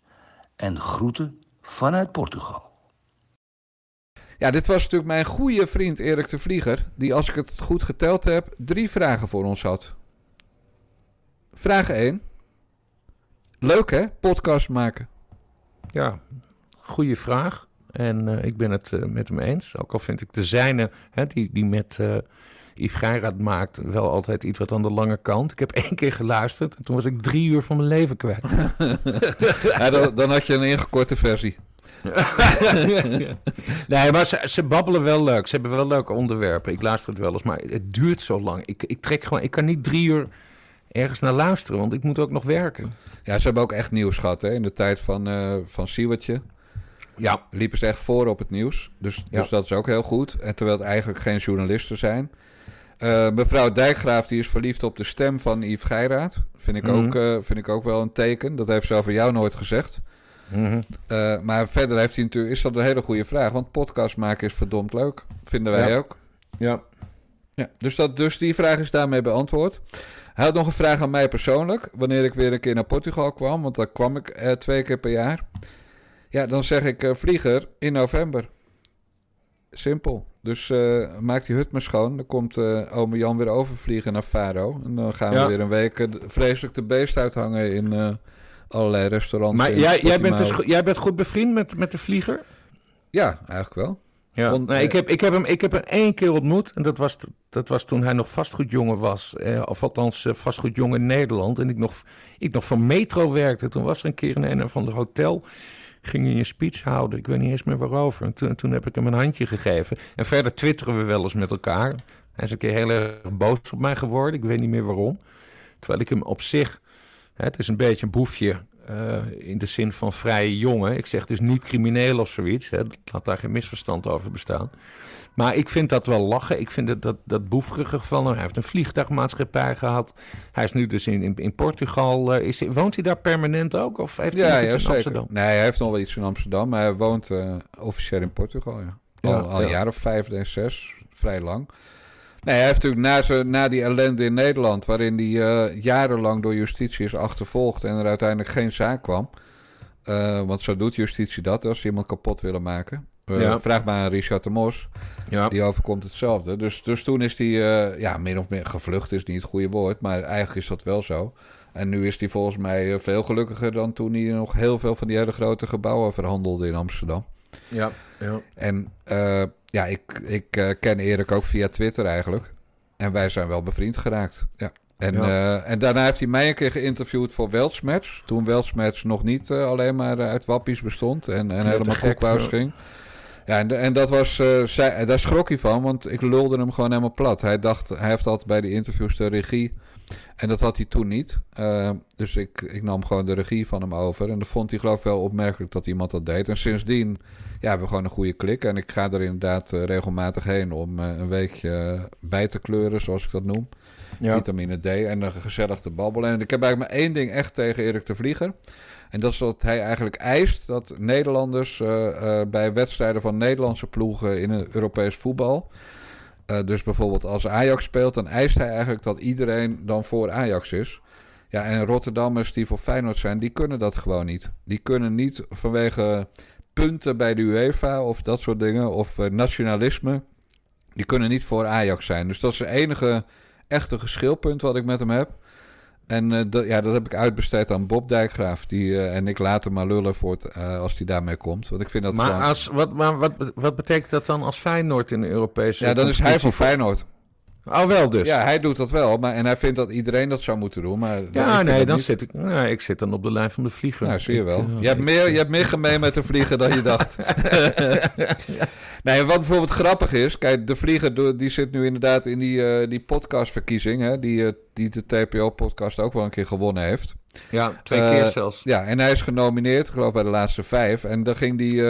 en groeten vanuit Portugal. Ja, dit was natuurlijk mijn goede vriend Erik de Vlieger, die als ik het goed geteld heb, drie vragen voor ons had. Vraag 1. Leuk hè, podcast maken. Ja, goede vraag. En uh, ik ben het uh, met hem eens. Ook al vind ik de zijne, hè, die, die met uh, Yves Geiraat maakt, wel altijd iets wat aan de lange kant. Ik heb één keer geluisterd en toen was ik drie uur van mijn leven kwijt. ja, dan, dan, had je een ingekorte versie. nee, maar ze, ze, babbelen wel leuk. Ze hebben wel leuke onderwerpen. Ik luister het wel eens, maar het duurt zo lang. Ik, ik trek gewoon, ik kan niet drie uur ergens naar luisteren, want ik moet ook nog werken. Ja, ze hebben ook echt nieuws gehad hè, in de tijd van, uh, van Siewertje. Ja. Liepen ze echt voor op het nieuws. Dus, dus dat is ook heel goed. En terwijl het eigenlijk geen journalisten zijn. Uh, mevrouw Dijkgraaf die is verliefd op de stem van Yves Geiraat. Vind ik, mm -hmm. ook, uh, vind ik ook wel een teken. Dat heeft ze over jou nooit gezegd. Mm -hmm. uh, maar verder heeft hij natuurlijk, is dat een hele goede vraag. Want podcast maken is verdomd leuk. Vinden wij ja. ook. Ja. ja dus, dat, dus die vraag is daarmee beantwoord. Hij had nog een vraag aan mij persoonlijk. Wanneer ik weer een keer naar Portugal kwam. Want daar kwam ik twee keer per jaar. Ja, dan zeg ik uh, vlieger in november. Simpel. Dus uh, maak die hut maar schoon. Dan komt uh, ome Jan weer overvliegen naar Faro. En dan gaan Ja. we weer een week vreselijk de beest uithangen in uh, allerlei restaurants. Maar jij, jij, bent dus, jij bent goed bevriend met, met de vlieger? Ja, eigenlijk wel. Ja. Eh, ik, heb, ik, heb hem, ik heb hem één keer ontmoet. En dat was, dat was toen hij nog vastgoedjongen was. Eh, of althans eh, vastgoedjongen in Nederland. En ik nog, ik nog van Metro werkte. Toen was er een keer in een of ander hotel. Ging hij een speech houden. Ik weet niet eens meer waarover. En toen, toen heb ik hem een handje gegeven. En verder twitteren we wel eens met elkaar. Hij is een keer heel erg boos op mij geworden. Ik weet niet meer waarom. Terwijl ik hem op zich... Hè, het is een beetje een boefje eh, in de zin van vrije jongen. Ik zeg dus niet crimineel of zoiets. Hè. Laat daar geen misverstand over bestaan. Maar ik vind dat wel lachen. Ik vind dat, dat boefrige van hem. Hij heeft een vliegtuigmaatschappij gehad. Hij is nu dus in, in, in Portugal. eh, is, woont hij daar permanent ook? Of heeft hij Ja, ja in zeker. Amsterdam? Nee, hij heeft nog wel iets in Amsterdam, maar hij woont eh, officieel in Portugal. Ja. Al, Ja, al een ja. jaar of vijf, zes, vrij lang. Nee, hij heeft natuurlijk na, zijn- na die ellende in Nederland, waarin hij eh, jarenlang door justitie is achtervolgd en er uiteindelijk geen zaak kwam. Eh, want zo doet justitie dat als ze iemand kapot willen maken. Eh, Ja. Vraag maar aan Richard de Mos. Ja. Die overkomt hetzelfde. Dus, dus toen is hij, eh, ja, min of meer gevlucht is niet het goede woord, maar eigenlijk is dat wel zo. En nu is hij volgens mij veel gelukkiger dan toen hij nog heel veel van die hele grote gebouwen verhandelde in Amsterdam. Ja, ja. En eh, ja, ik, ik eh, ken Erik ook via Twitter eigenlijk. En wij zijn wel bevriend geraakt. Ja. En, Ja. eh, en daarna heeft hij mij een keer geïnterviewd voor Weltsmatch. Toen Weltsmatch nog niet alleen maar uit wappies bestond en, helemaal ja. ging. Ja, en, en dat was, zij, daar schrok hij van, want ik lulde hem gewoon helemaal plat. Hij dacht, hij heeft altijd bij de interviews de regie. En dat had hij toen niet. Eh, dus ik, ik nam gewoon de regie van hem over. En dat vond hij geloof ik wel opmerkelijk dat iemand dat deed. En sindsdien ja, hebben we gewoon een goede klik. En ik ga er inderdaad eh, regelmatig heen om eh, een weekje bij te kleuren, zoals ik dat noem. Ja. Vitamine D en een gezellig te babbelen. En ik heb eigenlijk maar één ding echt tegen Erik de Vlieger. En dat is dat hij eigenlijk eist dat Nederlanders bij wedstrijden van Nederlandse ploegen in het Europees voetbal. Eh, dus bijvoorbeeld als Ajax speelt, dan eist hij eigenlijk dat iedereen dan voor Ajax is. Ja, en Rotterdammers die voor Feyenoord zijn, die kunnen dat gewoon niet. Die kunnen niet vanwege punten bij de UEFA of dat soort dingen, of eh, nationalisme, die kunnen niet voor Ajax zijn. Dus dat is het enige echte geschilpunt wat ik met hem heb. En eh, dat, ja, dat heb ik uitbesteed aan Bob Dijkgraaf. Die, eh, en ik laat hem maar lullen voor het, eh, als hij daarmee komt. Want ik vind dat Maar, gewoon... als, wat, maar wat, wat betekent dat dan als Feyenoord in de Europese Ja, dan is hij voor Feyenoord. Oh, wel dus. Ja, hij doet dat wel. Maar, en hij vindt dat iedereen dat zou moeten doen. Maar ik Ja, nee, dan niet. zit ik, nee, ik zit dan op de lijn van de vlieger. Nou, zie je wel. eh, je, hebt ik- meer, je hebt meer gemeen met de vliegen dan je dacht. nee, wat bijvoorbeeld grappig is... Kijk, de vlieger die zit nu inderdaad in die, eh, die podcastverkiezing... Hè, die, eh, die de TPO-podcast ook wel een keer gewonnen heeft. Ja, twee keer zelfs. Ja, en hij is genomineerd, ik geloof bij de laatste vijf. En dan ging die...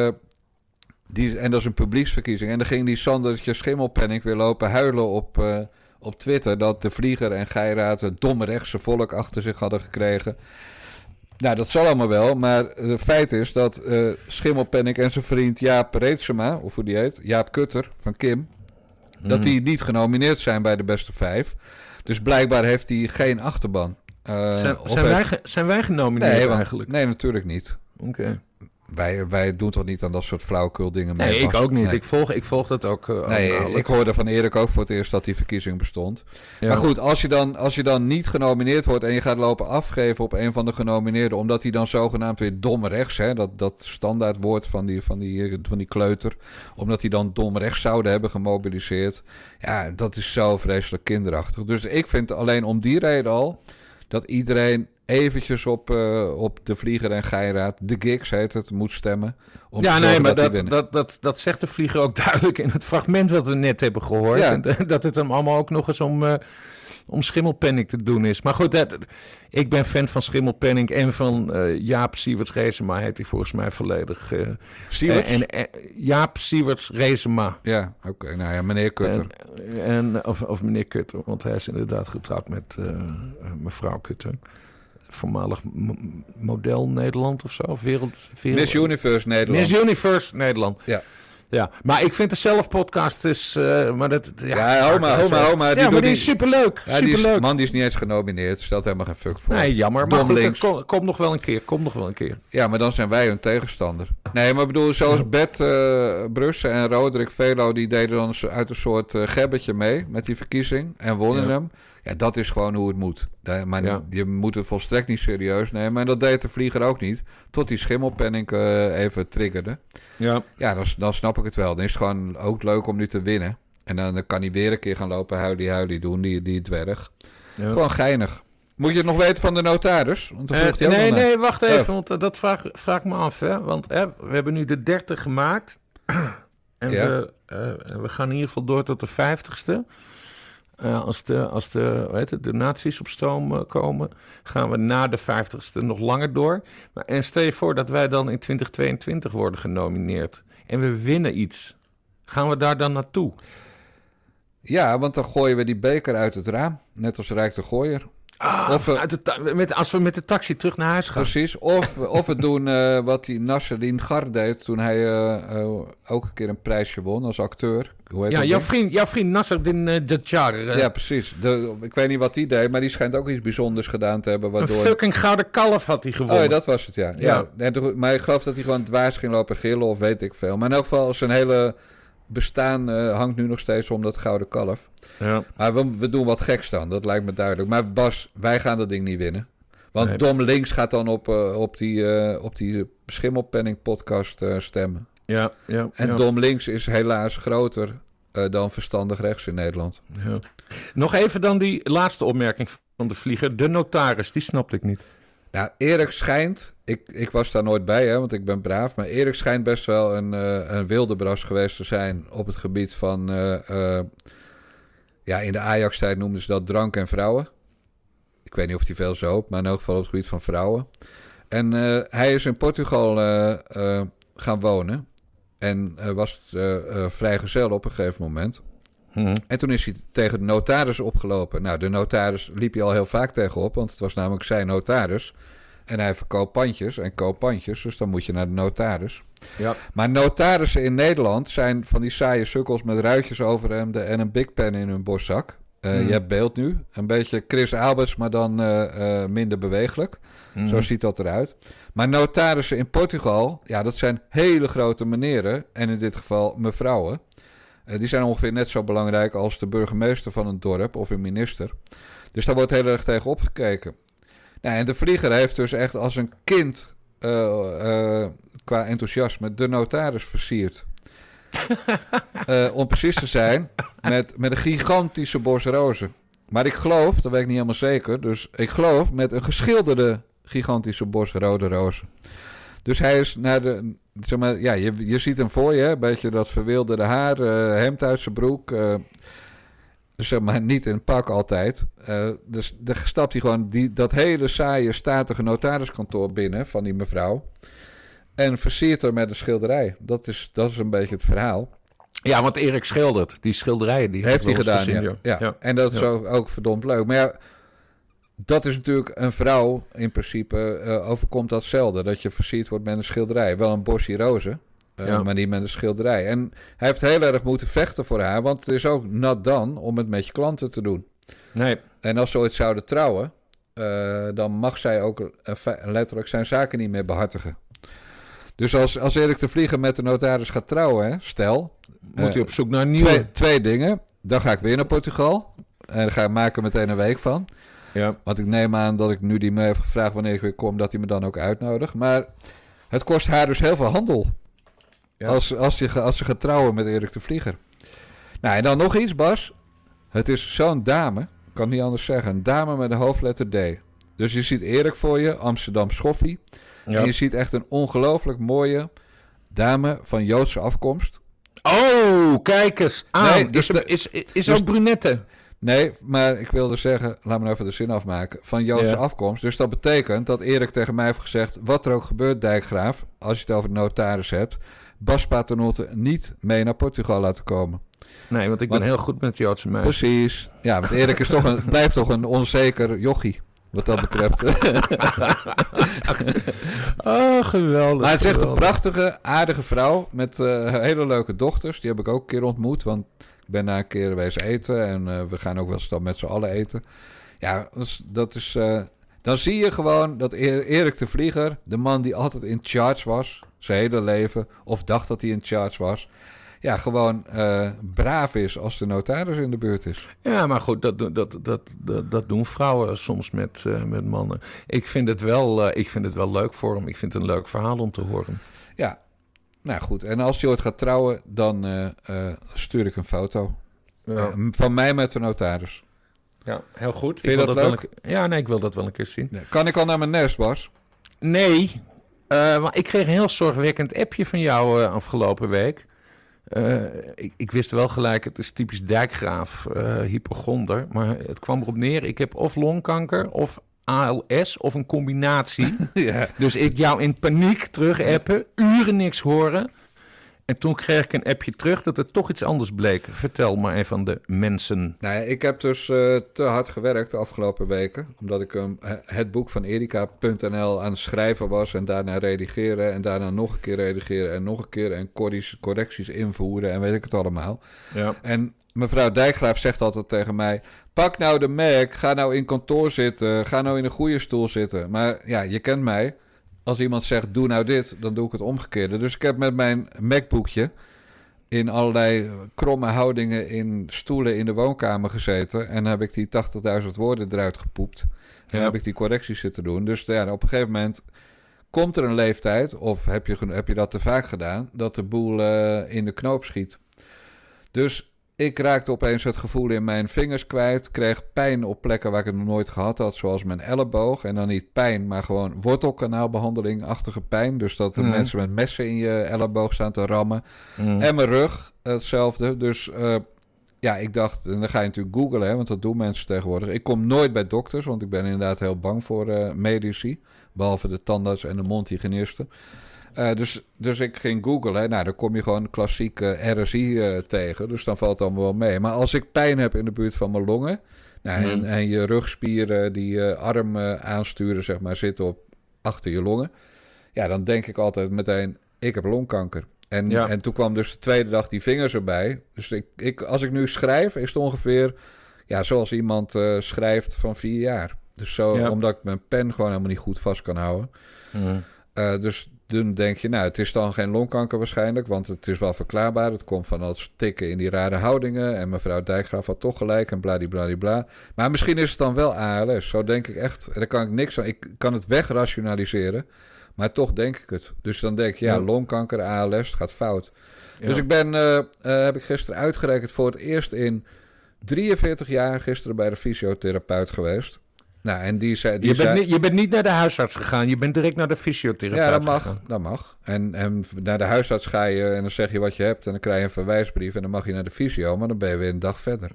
die en dat is een publieksverkiezing. En dan ging die Sandertje Schimmelpenning weer lopen huilen op... eh, op Twitter dat de Vlieger en Geiraat het domme rechtse volk achter zich hadden gekregen. Nou, dat zal allemaal wel, maar het feit is dat eh Schimmelpenninck en zijn vriend Jaap Reetsema, of hoe die heet, Jaap Kutter van Kim, dat die niet genomineerd zijn bij de beste vijf. Dus blijkbaar heeft hij geen achterban. Eh, zijn, zijn, wij, zijn wij genomineerd nee, want- eigenlijk? nee, natuurlijk niet. Oké. Wij, wij doen toch niet aan dat soort flauwekul dingen mee? Nee, ik ook niet. Nee. Ik, volg, ik volg dat ook. eh, Nee, ik hoorde van Erik ook voor het eerst dat die verkiezing bestond. Ja. Maar goed, als je, dan, als je dan niet genomineerd wordt en je gaat lopen afgeven op een van de genomineerden, omdat hij dan zogenaamd weer dom rechts, hè, dat, dat standaardwoord van die, van, die, van die kleuter, omdat hij dan dom rechts zouden hebben gemobiliseerd. Ja, dat is zo vreselijk kinderachtig. Dus ik vind alleen om die reden al dat iedereen eventjes op, eh, op de Vlieger en Geiraat, de gigs heet het, moet stemmen. Om ja, nee, maar dat, dat, dat, dat zegt de vlieger ook duidelijk in het fragment wat we net hebben gehoord. Ja. En, eh, dat het hem allemaal ook nog eens om, eh om schimmelpenning te doen is. Maar goed, dat, ik ben fan van schimmelpenning en van Jaap Sieverts Reesema heet hij volgens mij volledig. Sieverts? En, Jaap Sieverts Reesema. Ja, oké. Nou ja, meneer Kutter. En, en, of, of meneer Kutter, want hij is inderdaad getrouwd met mevrouw Kutter. Voormalig model Nederland of zo. Wereld, wereld, Miss Universe Nederland. Miss Universe Nederland. Ja. Ja, maar ik vind de zelfpodcast dus... eh, maar dat, ja, Ja, maar. Ja, Die maar die is superleuk. Ja, die is, superleuk. man die is niet eens genomineerd. Stelt helemaal geen fuck voor. Nee, jammer. Maar goed, kom- nog wel een keer. Komt nog wel een keer. Ja, maar dan zijn wij hun tegenstander. Nee, maar ik bedoel, zoals Bert uh, Brussen en Roderick Velo... die deden dan uit een soort eh, gebbetje mee met die verkiezing... en wonnen Ja. hem. Ja, dat is gewoon hoe het moet. Maar Ja. je moet het volstrekt niet serieus nemen. En dat deed de vlieger ook niet. Tot die schimmelpenning eh, even triggerde. Ja. Ja, dan, dan snap ik het wel. Dan is het gewoon ook leuk om nu te winnen. En dan, dan kan hij weer een keer gaan lopen huilie huilie doen, die, die dwerg. ja. Gewoon geinig. Moet je het nog weten van de notaris? Want dan Eh, vroeg nee, naar. nee, wacht even, Oh. want eh, dat vraag, vraag ik me af. Hè? Want hè, we hebben nu de 30 gemaakt. en Ja. we, we gaan in ieder geval door tot de 50ste. Eh, als de, als de, het, de op stoom eh, komen, gaan we na de 50ste nog langer door. Maar, en stel je voor dat wij dan in 2022 worden genomineerd. En we winnen iets. Gaan we daar dan naartoe? Ja, want dan gooien we die beker uit het raam. Net als Rijk de Gooier. Ah, Of, de met, als we met de taxi terug naar huis gaan. Precies. Of, of we doen eh, wat die Nasserin Gar deed toen hij eh, ook een keer een prijsje won als acteur. Hoe heet Ja, jouw ding? vriend, jouw vriend Nasser uh, Djar. eh, Ja, precies. De, ik weet niet wat die deed, maar die schijnt ook iets bijzonders gedaan te hebben. Een Waardoor... fucking gouden kalf had hij gewonnen. Oh, ja, dat was het, ja. ja. Ja. En toen- maar ik geloof dat hij gewoon dwaas ging lopen gillen of weet ik veel. Maar in elk geval, zijn hele bestaan eh, hangt nu nog steeds om dat gouden kalf. Ja. Maar we, we doen wat geks dan, dat lijkt me duidelijk. Maar Bas, wij gaan dat ding niet winnen. Want Nee. Dom Links gaat dan op, eh, op die, eh, op die Schimmelpenning podcast eh, stemmen. Ja, ja, En ja. Dom Links is helaas groter eh, dan verstandig rechts in Nederland. Ja. Nog even dan die laatste opmerking van de vlieger. De notaris, die snapte ik niet. Nou, Erik schijnt, ik, ik was daar nooit bij, hè, want ik ben braaf. Maar Erik schijnt best wel een, eh een wildebras geweest te zijn op het gebied van... eh, ja, in de Ajax-tijd noemden ze dat drank en vrouwen. Ik weet niet of hij veel zoopt, maar in elk geval op het gebied van vrouwen. En hij is in Portugal gaan wonen. En eh, was uh, uh, vrijgezel op een gegeven moment. Mhm. En toen is hij tegen de notaris opgelopen. Nou, de notaris liep hij al heel vaak tegenop, want het was namelijk zijn notaris. En hij verkoopt pandjes en koopt pandjes, dus dan moet je naar de notaris. Ja. Maar notarissen in Nederland zijn van die saaie sukkels met ruitjes overhemden en een big pen in hun borstzak. Eh, Mhm. Je hebt beeld nu. Een beetje Chris Albers, maar dan eh, eh, minder bewegelijk. Mhm. Zo ziet dat eruit. Maar notarissen in Portugal, ja, dat zijn hele grote meneren. En in dit geval mevrouwen. Eh, die zijn ongeveer net zo belangrijk als de burgemeester van een dorp of een minister. Dus daar wordt heel erg tegen opgekeken. Nou, en de vlieger heeft dus echt als een kind eh, eh, qua enthousiasme de notaris versierd. Om precies te zijn, met, met een gigantische bos rozen. Maar ik geloof, dat weet ik niet helemaal zeker, dus ik geloof met een geschilderde gigantische bos rode rozen. Dus hij is naar de, zeg maar, ja, je, je ziet hem voor je, hè, een beetje dat verwilderde haar, eh, hemd uit zijn broek. eh, zeg maar niet in pak altijd. Eh, dus dan stapt hij gewoon die, dat hele saaie, statige notariskantoor binnen van die mevrouw. En versiert er met een schilderij. Dat is, dat is een beetje het verhaal. Ja, want Erik schildert. Die schilderijen die Heeft hij gedaan, ja. En dat is ook, ook verdomd leuk. Maar ja, dat is natuurlijk een vrouw in principe eh, overkomt datzelfde. Dat je versierd wordt met een schilderij. Wel een bosje rozen, eh, Ja. maar niet met een schilderij. En hij heeft heel erg moeten vechten voor haar. Want het is ook nat dan om het met je klanten te doen. Nee. En als ze ooit zouden trouwen, eh, dan mag zij ook letterlijk zijn zaken niet meer behartigen. Dus als, als Erik de Vlieger met de notaris gaat trouwen, hè, stel, Moet hij op zoek naar een nieuwe. Twee, twee dingen. Dan ga ik weer naar Portugal. En dan ga ik maken meteen een week van. Ja. Want ik neem aan dat ik nu die me heeft gevraagd wanneer ik weer kom, dat hij me dan ook uitnodigt. Maar het kost haar dus heel veel handel. Ja. Als, als, je, als ze gaat trouwen met Erik de Vlieger. Nou, en dan nog iets, Bas. Het is zo'n dame, ik kan het niet anders zeggen. Een dame met een hoofdletter D. Dus je ziet Erik voor je, Amsterdam Schoffie. Ja. En je ziet echt een ongelooflijk mooie dame van Joodse afkomst. Oh, kijk eens. Nee, dus is, de- is, is, is dus- ook brunette. Nee, maar ik wilde zeggen, laat me nou even de zin afmaken. Van Joodse Ja. afkomst. Dus dat betekent dat Erik tegen mij heeft gezegd: wat er ook gebeurt, Dijkgraaf, als je het over de notaris hebt, Bas Paternotte niet mee naar Portugal laten komen. Nee, want ik Want- ben heel goed met Joodse meisjes. Precies. Ja, want Erik is toch een, blijft toch een onzeker jochie. Wat dat betreft. Oh, geweldig. maar het is echt een prachtige, aardige vrouw. Met eh, hele leuke dochters. Die heb ik ook een keer ontmoet. Want ben daar een keer geweest eten. En eh, we gaan ook wel eens dan met z'n allen eten. Ja, dat is. Dat is eh, dan zie je gewoon dat E- Erik de Vlieger, de man die altijd in charge was, zijn hele leven, of dacht dat hij in charge was, ja, gewoon eh, braaf is als de notaris in de buurt is. Ja, maar goed, dat, dat, dat, dat, dat, dat doen vrouwen soms met, met mannen. Ik vind, het wel, ik vind het wel leuk voor hem. Ik vind het een leuk verhaal om te horen. Ja, nou goed. En als hij ooit gaat trouwen, dan eh, eh, stuur ik een foto. Eh, van mij met de notaris. Ja, heel goed. Vind je dat wel leuk? een ja, nee, ik wil dat wel een keer zien. Ja, Kan ik al naar mijn nest, Bas? Nee, maar ik kreeg een heel zorgwekkend appje van jou afgelopen week. Ik, ik wist wel gelijk, het is typisch dijkgraaf, eh hypochonder. Maar het kwam erop neer, ik heb of longkanker of ALS of een combinatie. ja. dus ik jou in paniek terug appen, uren niks horen. En toen kreeg ik een appje terug dat het toch iets anders bleek. Vertel maar even aan de mensen. Nou ja, ik heb dus eh, te hard gewerkt de afgelopen weken. Omdat ik um, het boek van Erika.nl aan het schrijven was. En daarna redigeren. En daarna nog een keer redigeren. En nog een keer. En correcties invoeren. En weet ik het allemaal. Ja. En mevrouw Dijkgraaf zegt altijd tegen mij... Pak nou de Mac, ga nou in kantoor zitten, ga nou in een goede stoel zitten. Maar ja, je kent mij. Als iemand zegt, doe nou dit, dan doe ik het omgekeerde. Dus ik heb met mijn MacBoekje in allerlei kromme houdingen in stoelen in de woonkamer gezeten. En heb ik die 80.000 woorden eruit gepoept. En Ja. heb ik die correcties zitten doen. Dus ja, op een gegeven moment komt er een leeftijd, of heb je, heb je dat te vaak gedaan, dat de boel eh, in de knoop schiet. Dus ik raakte opeens het gevoel in mijn vingers kwijt. Kreeg pijn op plekken waar ik het nog nooit gehad had. Zoals mijn elleboog. En dan niet pijn, maar gewoon wortelkanaalbehandeling-achtige pijn. Dus dat de Mhm. mensen met messen in je elleboog staan te rammen. Mm. En mijn rug, hetzelfde. Dus eh, ja, ik dacht, en dan ga je natuurlijk googlen, hè, want dat doen mensen tegenwoordig. Ik kom nooit bij dokters, want ik ben inderdaad heel bang voor eh, medici. Behalve de tandarts en de mondhygiënisten. Eh, dus, dus ik ging googlen. Nou, dan kom je gewoon klassieke RSI eh, tegen. Dus dan valt dan wel mee. Maar als ik pijn heb in de buurt van mijn longen... Nou, en, Mhm. en je rugspieren die je arm eh, aansturen, zeg maar, zitten op achter je longen. Ja, dan denk ik altijd meteen, ik heb longkanker. En, Ja. en toen kwam dus de tweede dag die vingers erbij. Dus ik, ik, als ik nu schrijf, is het ongeveer ja, zoals iemand schrijft van vier jaar. Dus zo, Ja. omdat ik mijn pen gewoon helemaal niet goed vast kan houden. Eh, dus dan denk je, nou, het is dan geen longkanker waarschijnlijk, want het is wel verklaarbaar. Het komt van dat stikken in die rare houdingen. En mevrouw Dijkgraaf had toch gelijk en bladibladibla. Maar misschien is het dan wel ALS. Zo denk ik echt. En daar kan ik niks aan. Ik kan het wegrationaliseren, maar toch denk ik het. Dus dan denk je, ja, Ja. longkanker, ALS, het gaat fout. Ja. Dus ik ben, eh, eh, heb ik gisteren uitgerekend voor het eerst in 43 jaar gisteren bij de fysiotherapeut geweest. Nou, en die zei... Die je, bent zei, niet, je bent niet naar de huisarts gegaan, je bent direct naar de fysiotherapeut ja, dat mag. gegaan. Dat mag. En, en naar de huisarts ga je en dan zeg je wat je hebt en dan krijg je een verwijsbrief en dan mag je naar de fysio, maar dan ben je weer een dag verder.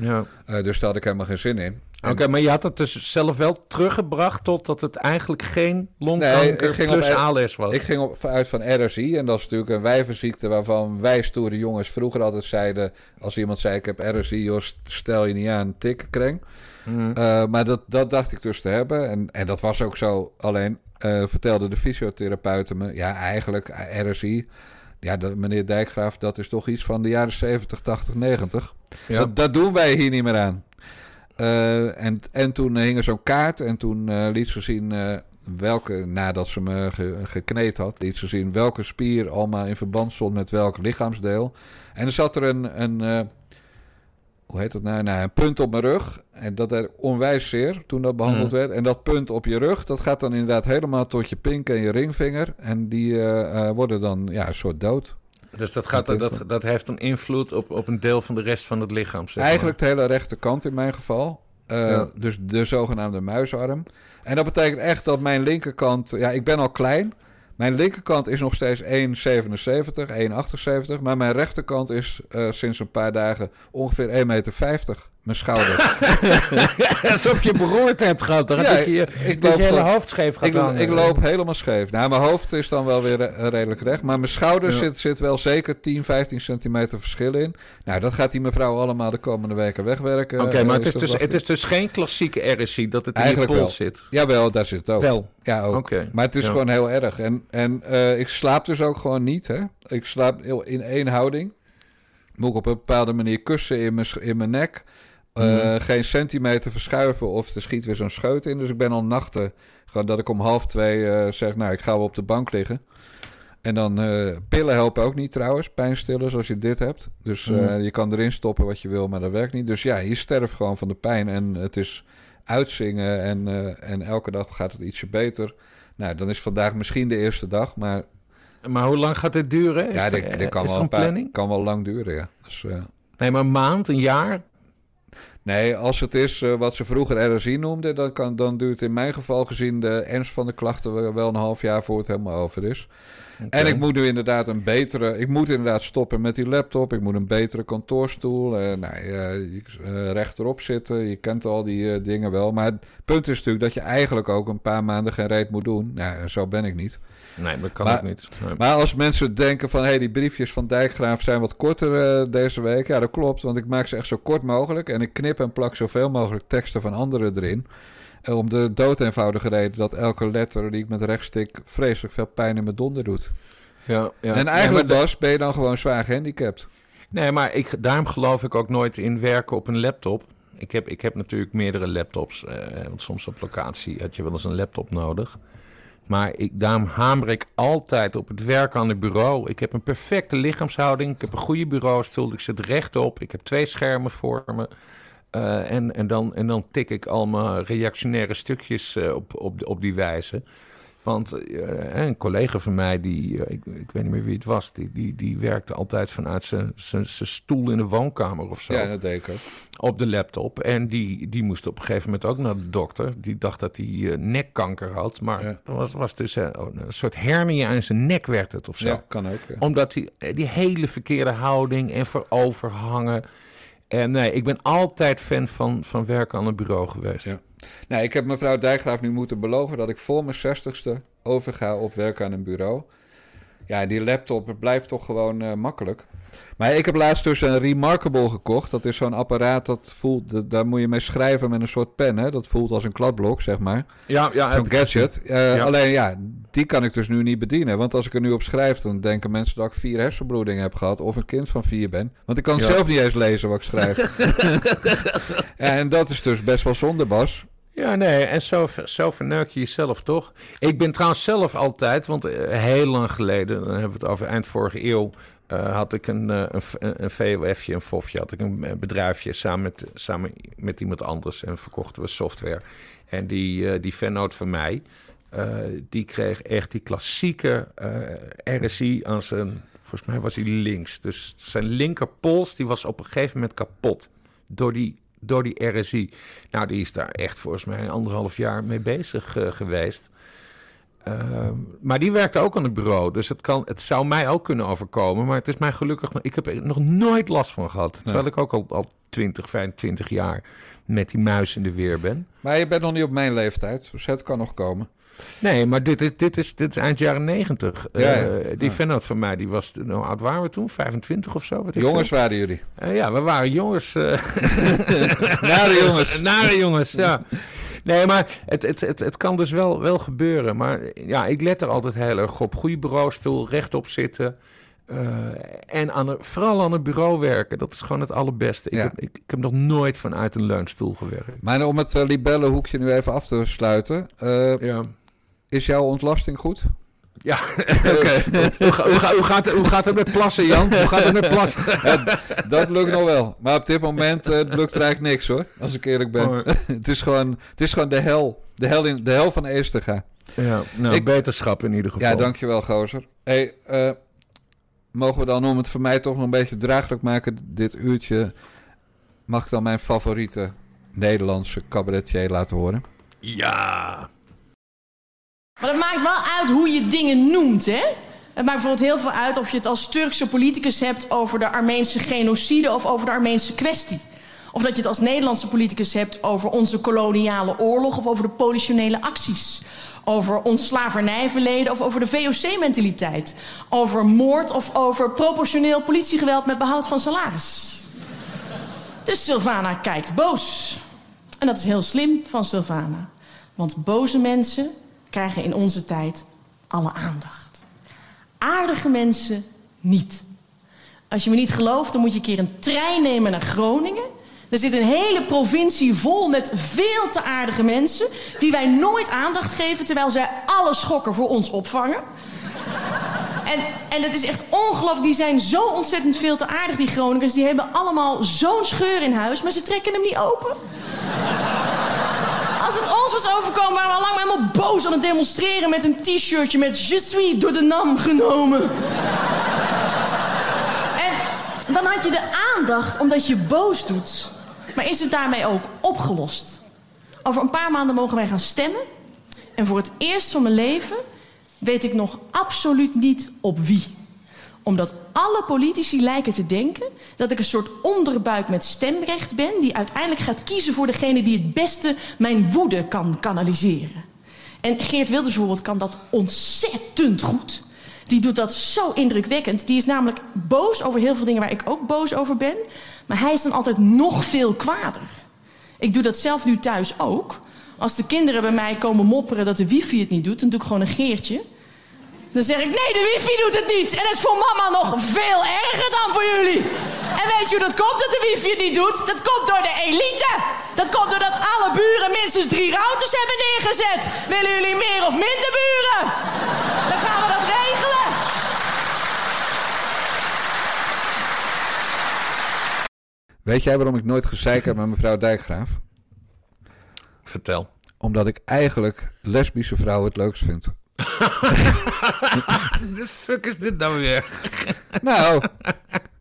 Ja. Eh, dus daar had ik helemaal geen zin in. Oké, maar je had het dus zelf wel teruggebracht totdat het eigenlijk geen Nee, longkanker ging plus op- ALS was. Ik ging op, uit van RSI en dat is natuurlijk een wijvenziekte waarvan wij stoere jongens vroeger altijd zeiden, als iemand zei ik heb RSI, joh, stel je niet aan, tikkenkreng. Mhm. Eh, maar dat, dat dacht ik dus te hebben. En, en dat was ook zo. Alleen eh, vertelde de fysiotherapeuten me... ja, eigenlijk eh, RSI... ja, dat, meneer Dijkgraaf... dat is toch iets van de jaren 70, 80, 90. Ja. Dat, dat doen wij hier niet meer aan. En, en toen hing er zo'n kaart... en toen liet ze zien... welke, nadat ze me ge- gekneed had... liet ze zien welke spier allemaal in verband stond... met welk lichaamsdeel. En er zat er een... een hoe heet dat nou? nou? Een punt op mijn rug. En dat deed onwijs zeer toen dat behandeld Mm. werd. En dat punt op je rug, dat gaat dan inderdaad helemaal tot je pink en je ringvinger. En die eh, eh, worden dan ja, een soort dood. Dus dat, gaat, Dat- dat, dat heeft een invloed op, op een deel van de rest van het lichaam. Zeg maar. Eigenlijk de hele rechterkant in mijn geval. Eh, Ja. Dus de zogenaamde muisarm. En dat betekent echt dat mijn linkerkant... Ja, ik ben al klein. Mijn linkerkant is nog steeds 1,77, 1,78. Maar mijn rechterkant is eh, sinds een paar dagen ongeveer 1,50 meter. Mijn schouder. Alsof je beroerd hebt gehad. Dan Ja, heb je ik dat loop je hele hoofd scheef gaat ik, hangen. ik loop helemaal scheef. Nou, mijn hoofd is dan wel weer eh, redelijk recht. Maar mijn schouder Ja. zit, zit wel zeker 10, 15 centimeter verschil in. Nou, dat gaat die mevrouw allemaal de komende weken wegwerken. Oké, maar Eh, het is, te dus, het is dus geen klassieke RSI dat het in Eigenlijk wel. pols zit. Jawel, daar zit het ook. Wel. Ja, ook. Oké. Maar het is Ja. gewoon heel erg. En, en eh, ik slaap dus ook gewoon niet. Hè? Ik slaap in één houding. Moet ik op een bepaalde manier kussen in mijn, in mijn nek. Eh, Mhm. Geen centimeter verschuiven of er schiet weer zo'n scheut in. Dus ik ben al nachten gewoon dat ik om half twee eh, zeg... nou, ik ga wel op de bank liggen. En dan eh, pillen helpen ook niet trouwens. Pijnstillers als je dit hebt. Dus Mhm. je kan erin stoppen wat je wil, maar dat werkt niet. Dus ja, je sterft gewoon van de pijn. En het is uitzingen en, en elke dag gaat het ietsje beter. Nou, dan is vandaag misschien de eerste dag, maar Maar hoe lang gaat dit duren? Is ja, dit, dit kan, wel een paar, kan wel lang duren, ja. Dus, Nee, maar een maand, een jaar? Nee, als het is eh, wat ze vroeger RSI noemden, dan, kan, dan duurt in mijn geval gezien de ernst van de klachten wel- een half jaar voor het helemaal over is. En ik moet nu inderdaad een betere. Ik moet inderdaad stoppen met die laptop. Ik moet een betere kantoorstoel. eh nou, eh, rechterop zitten. Je kent al die dingen wel. Maar het punt is natuurlijk dat je eigenlijk ook een paar maanden geen reet moet doen. Nou, zo ben ik niet. Nee, dat kan Maar- ook niet. Nee. Maar als mensen denken van... hé, hey, die briefjes van Dijkgraaf zijn wat korter eh, deze week. Ja, dat klopt, want ik maak ze echt zo kort mogelijk. En ik knip en plak zoveel mogelijk teksten van anderen erin. Eh, om de dood eenvoudige reden dat elke letter die ik met rechtstik... vreselijk veel pijn in mijn donder doet. ja, ja. En eigenlijk, Nee, Bas, ben je dan gewoon zwaar gehandicapt. nee, maar ik, daarom geloof ik ook nooit in werken op een laptop. Ik heb, ik heb natuurlijk meerdere laptops. eh, want soms op locatie had je wel eens een laptop nodig. Maar ik, daarom hamer ik altijd op het werk aan het bureau. Ik heb een perfecte lichaamshouding. Ik heb een goede bureaustoel. Ik zit rechtop. Ik heb twee schermen voor me. Eh, en, en, dan, en dan tik ik allemaal reactionaire stukjes eh, op, op, op die wijze. Want eh, een collega van mij, die, eh, ik, ik weet niet meer wie het was, die, die, die werkte altijd vanuit zijn- stoel in de woonkamer of zo Ja, dat deed ik ook. op de laptop. En die, die moest op een gegeven moment ook naar de dokter. Die dacht dat hij eh, nekkanker had. Maar Ja. er was, was dus eh, een soort hernia in zijn nek werd het of zo. Ja, kan ook. Ja. Omdat hij eh, die hele verkeerde houding en vooroverhangen. En nee, ik ben altijd fan van, van werken aan een bureau geweest. Ja. Nou, ik heb mevrouw Dijkgraaf nu moeten beloven dat ik voor mijn zestigste overga op werk aan een bureau. Ja, die laptop het blijft toch gewoon eh, makkelijk. Maar ik heb laatst dus een Remarkable gekocht. Dat is zo'n apparaat dat voelt... dat- daar moet je mee schrijven met een soort pen, hè. Dat voelt als een kladblok, zeg maar. Ja, ja. Zo'n gadget. Eh, Ja. Alleen ja, die kan ik dus nu niet bedienen. Want als ik er nu op schrijf, dan denken mensen dat ik vier hersenbloedingen heb gehad. Of een kind van vier ben. Want ik kan Ja. zelf niet eens lezen wat ik schrijf. en dat is dus best wel zonde, Bas. Ja, nee, en zo, zo verneuk je jezelf toch? Ik ben trouwens zelf altijd, want eh, heel lang geleden, dan hebben we het over eind vorige eeuw, eh, had ik een, eh, een, VOFje, een FOFje, had ik een bedrijfje samen met, samen met iemand anders en verkochten we software. En die, eh, die vennoot van mij, die kreeg echt die klassieke RSI aan zijn, volgens mij was hij links. Dus zijn linkerpols, die was op een gegeven moment kapot door die, door die RSI. Nou, die is daar echt volgens mij anderhalf jaar mee bezig eh, geweest. Ehm, maar die werkte ook aan het bureau. Dus het, kan, het zou mij ook kunnen overkomen. Maar het is mij gelukkig... Ik heb er nog nooit last van gehad. Terwijl ik ook al, al 20, 25 jaar met die muis in de weer ben. Maar je bent nog niet op mijn leeftijd, dus het kan nog komen. Nee, maar dit is, dit is, dit is eind jaren 90. Ja, ja. Eh, die Ja. vennoot van mij, die was... Nou, oud waren we toen? 25 of zo? Ik Jongens veel. waren jullie. Eh, ja, we waren jongens. eh, Nare jongens. Nare jongens, ja. Nee, maar het, het, het, het kan dus wel, wel gebeuren. Maar ja, ik let er altijd heel erg op. Goede bureaustoel, rechtop zitten. eh, en aan de, vooral aan het bureau werken. Dat is gewoon het allerbeste. Ik, Ja. heb, ik, ik heb nog nooit vanuit een leunstoel gewerkt. Maar om het uh, libellenhoekje nu even af te sluiten. eh, Ja. is jouw ontlasting goed? Ja, oké. hoe, hoe, hoe, gaat het, hoe gaat het met plassen, Jan? Hoe gaat het met plassen? Dat lukt nog wel. Maar op dit moment eh, lukt er eigenlijk niks hoor. Als ik eerlijk ben. Oh. het, is gewoon, het is gewoon de hel. De hel, in, de hel van Eestega. Ja, nou, Ik- beterschap in ieder geval. Ja, dankjewel gozer. Hey, eh, mogen we dan om het voor mij toch nog een beetje draaglijk maken, dit uurtje, mag ik dan mijn favoriete Nederlandse cabaretier laten horen? Ja. Maar het maakt wel uit hoe je dingen noemt, hè? Het maakt bijvoorbeeld heel veel uit of je het als Turkse politicus hebt over de Armeense genocide of over de Armeense kwestie. Of dat je het als Nederlandse politicus hebt over onze koloniale oorlog of over de politionele acties. Over ons slavernijverleden of over de VOC-mentaliteit. Over moord of over proportioneel politiegeweld met behoud van salaris. Dus Sylvana kijkt boos. En dat is heel slim van Sylvana. Want boze mensen krijgen in onze tijd alle aandacht. Aardige mensen niet. Als je me niet gelooft, dan moet je een keer een trein nemen naar Groningen. Er zit een hele provincie vol met veel te aardige mensen... die wij nooit aandacht geven, terwijl zij alle schokken voor ons opvangen. En, en het is echt ongelooflijk. Die zijn zo ontzettend veel te aardig, die Groningers. Die hebben allemaal zo'n scheur in huis, maar ze trekken hem niet open. Als het ons was overkomen, waren we al lang helemaal boos aan het demonstreren met een t-shirtje met Je suis door de nam genomen. en dan had je de aandacht omdat je boos doet. Maar is het daarmee ook opgelost? Over een paar maanden mogen wij gaan stemmen. En voor het eerst van mijn leven weet ik nog absoluut niet op wie omdat alle politici lijken te denken dat ik een soort onderbuik met stemrecht ben... die uiteindelijk gaat kiezen voor degene die het beste mijn woede kan kanaliseren. En Geert Wilders bijvoorbeeld kan dat ontzettend goed. Die doet dat zo indrukwekkend. Die is namelijk boos over heel veel dingen waar ik ook boos over ben. Maar hij is dan altijd nog veel kwader. Ik doe dat zelf nu thuis ook. Als de kinderen bij mij komen mopperen dat de wifi het niet doet... dan doe ik gewoon een geertje... Dan zeg ik, nee, de wifi doet het niet. En dat is voor mama nog veel erger dan voor jullie. En weet je hoe dat komt dat de wifi het niet doet? Dat komt door de elite. Dat komt doordat alle buren minstens drie routers hebben neergezet. Willen jullie meer of minder buren? Dan gaan we dat regelen. Weet jij waarom ik nooit gezeik heb met mevrouw Dijkgraaf? Vertel. Omdat ik eigenlijk lesbische vrouwen het leukst vind. De fuck is dit nou weer? Nou,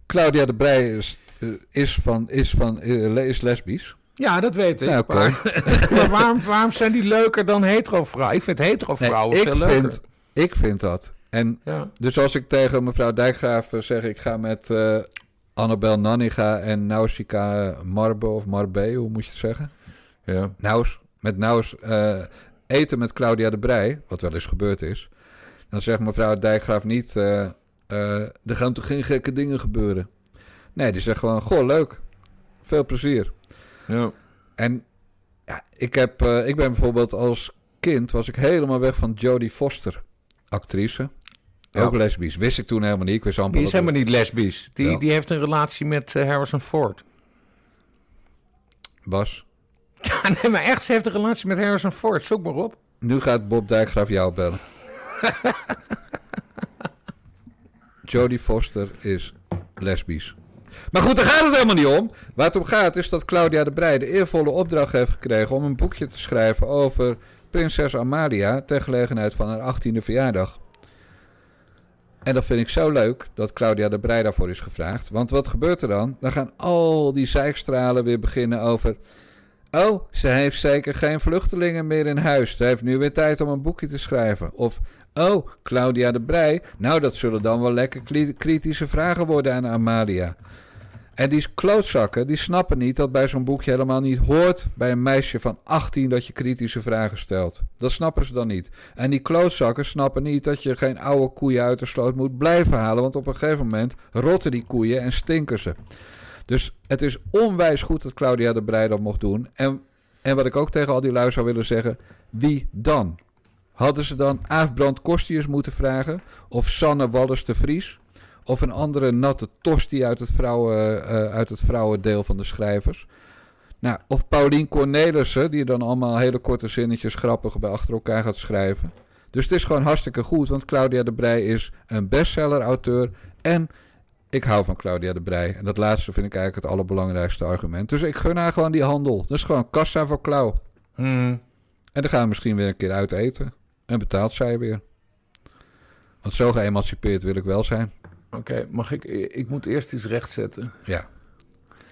Claudia de Brij is, eh, is, van, is, van, eh, is lesbisch. Ja, dat weet ik. Maar, maar waarom, waarom zijn die leuker dan hetero vrouwen? Ik vind hetero Nee, vrouwen ik, veel leuker. vind, ik vind dat. En Ja. dus als ik tegen mevrouw Dijkgraaf eh, zeg... ik ga met eh, Annabel Nanniga en Nausicaa Marbe of Marbe, hoe moet je het zeggen? Ja. Naus, met Naus eten met Claudia de Brij, wat wel eens gebeurd is... Dan zegt mevrouw Dijkgraaf niet... eh, eh, er gaan toch geen gekke dingen gebeuren? Nee, die zegt gewoon... Goh, leuk. Veel plezier. Ja. En ja, ik, heb, eh, ik ben bijvoorbeeld als kind... was ik helemaal weg van Jodie Foster. Actrice. Ja. Ook lesbisch. Wist ik toen helemaal niet. Ik wist amper Die is helemaal niet lesbisch. Die, Ja. die heeft een relatie met Harrison Ford. was. Ja, nee, maar echt, ze heeft een relatie met Harrison Ford. Zoek maar op. Nu gaat Bob Dijkgraaf jou bellen. Jodie Foster is lesbisch. Maar goed, daar gaat het helemaal niet om. Waar het om gaat is dat Claudia de Breij de eervolle opdracht heeft gekregen om een boekje te schrijven over prinses Amalia ter gelegenheid van haar 18e verjaardag. En dat vind ik zo leuk dat Claudia de Breij daarvoor is gevraagd. Want wat gebeurt er dan? Dan gaan al die zijkstralen weer beginnen over. Oh, ze heeft zeker geen vluchtelingen meer in huis. Ze heeft nu weer tijd om een boekje te schrijven. Of, oh, Claudia de Breij. Nou, dat zullen dan wel lekker kritische vragen worden aan Amalia. En die klootzakken, die snappen niet dat bij zo'n boekje helemaal niet hoort... bij een meisje van 18 dat je kritische vragen stelt. Dat snappen ze dan niet. En die klootzakken snappen niet dat je geen oude koeien uit de sloot moet blijven halen... want op een gegeven moment rotten die koeien en stinken ze. Dus het is onwijs goed dat Claudia de Breij dat mocht doen. En, en wat ik ook tegen al die lui zou willen zeggen... wie dan? Hadden ze dan Aaf Brand Kostius moeten vragen? Of Sanne Wallis de Vries? Of een andere natte tosti uit het, vrouwen, eh, uit het vrouwendeel van de schrijvers? Nou, of Paulien Cornelissen, die dan allemaal hele korte zinnetjes grappig bij achter elkaar gaat schrijven. Dus het is gewoon hartstikke goed, want Claudia de Breij is een bestseller-auteur. En ik hou van Claudia de Breij. En dat laatste vind ik eigenlijk het allerbelangrijkste argument. Dus ik gun haar gewoon die handel. Dat is gewoon kassa voor Klauw. Hmm. En dan gaan we misschien weer een keer uit eten. En betaalt zij weer. Want zo geëmancipeerd wil ik wel zijn. Oké, mag ik... Ik moet eerst iets rechtzetten. Ja.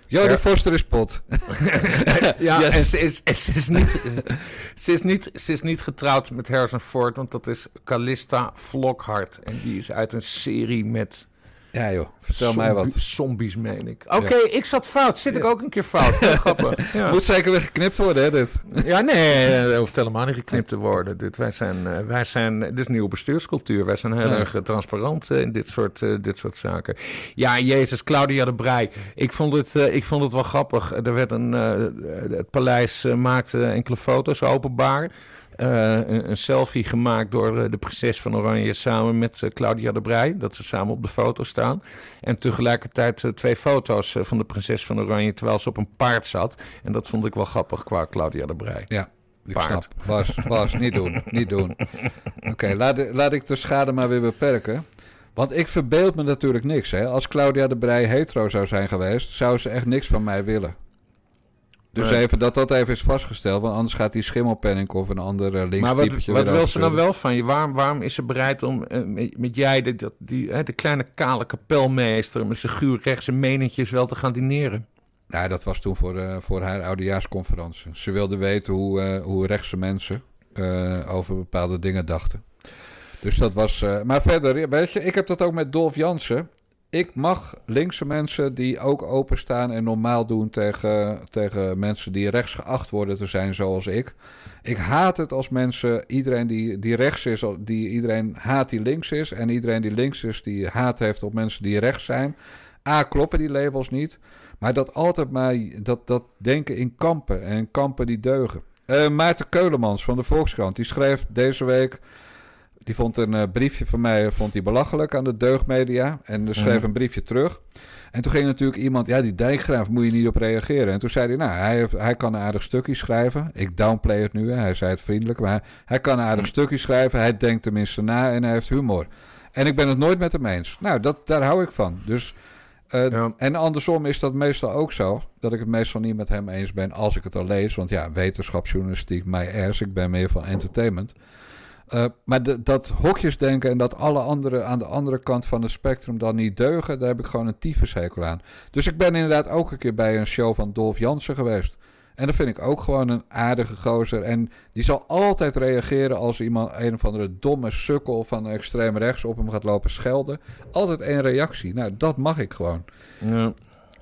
Jodie Ja. Foster is pot. Ja, Yes. en ze is, en ze, is niet, ze, is niet, ze is niet getrouwd met Harrison Ford, want dat is Callista Flockhart. En die is uit een serie met... Ja joh, vertel mij wat. Zombies, meen ik. Oké, ik zat fout. Zit ik ook een keer fout? Grappig. Ja. Moet zeker weer geknipt worden hè dit. Ja, nee, dat hoeft helemaal niet geknipt te worden. Dit, wij zijn, eh, wij zijn, dit is nieuwe bestuurscultuur. Wij zijn heel erg eh, transparant eh, in dit soort, eh, dit soort zaken. Ja, Jezus, Claudia de Brij. Ik vond het, eh, ik vond het wel grappig. Er werd een, eh, het paleis eh, maakte enkele foto's openbaar. Eh, een, een selfie gemaakt door eh, de prinses van Oranje samen met eh, Claudia de Brij. Dat ze samen op de foto staan. En tegelijkertijd twee foto's van de prinses van Oranje terwijl ze op een paard zat. En dat vond ik wel grappig qua Claudia de Brij. Ja, ik Paard. snap. Bas, Bas, niet doen. Niet doen. Oké, laat, laat ik de schade maar weer beperken. Want ik verbeeld me natuurlijk niks. Hè. Als Claudia de Brij hetero zou zijn geweest, zou ze echt niks van mij willen. Dus even dat dat even is vastgesteld, want anders gaat die schimmelpenning of een ander uh, links Maar wat, wat wil ze nou wel van je? Waarom, waarom is ze bereid om eh, met, met jij, de, dat- die, hè, de kleine kale kapelmeester, met zijn guurrechtse menentjes wel te gaan dineren? Nou, dat was toen voor, eh, voor haar oudejaarsconferentie. Ze wilde weten hoe, eh, hoe rechtse mensen eh, over bepaalde dingen dachten. Dus dat was... eh, maar verder, ja, weet je, ik heb dat ook met Dolf Jansen. Ik mag linkse mensen die ook openstaan en normaal doen tegen, tegen mensen die rechts geacht worden te zijn zoals ik. Ik haat het als mensen, iedereen die, die rechts is, die iedereen haat die links is. En iedereen die links is, die haat heeft op mensen die rechts zijn. A, kloppen die labels niet. Maar dat altijd maar, dat, dat denken in kampen en kampen die deugen. Eh, Maarten Keulemans van de Volkskrant, die schreef deze week... Die vond een eh, briefje van mij vond hij belachelijk aan de deugdmedia. En er schreef Mhm. een briefje terug. En toen ging natuurlijk iemand... Ja, die dijkgraaf moet je niet op reageren. En toen zei hij... Nou, hij, heeft, hij kan een aardig stukje schrijven. Ik downplay het nu. Hè. Hij zei het vriendelijk. Maar hij, hij kan een aardig stukje schrijven. Hij denkt tenminste na en hij heeft humor. En ik ben het nooit met hem eens. Nou, dat, daar hou ik van. Dus... eh, Ja. En andersom is dat meestal ook zo. Dat ik het meestal niet met hem eens ben als ik het al lees. Want ja, wetenschapsjournalistiek, my ass. Ik ben meer van entertainment. Uh, maar de, dat hokjesdenken en dat alle anderen aan de andere kant van het spectrum dan niet deugen, daar heb ik gewoon een tyfushekel aan. Dus ik ben inderdaad ook een keer bij een show van Dolf Jansen geweest. En dat vind ik ook gewoon een aardige gozer. En die zal altijd reageren als iemand, een of andere domme sukkel van extreem rechts op hem gaat lopen schelden. Altijd één reactie. Nou, dat mag ik gewoon. Ja.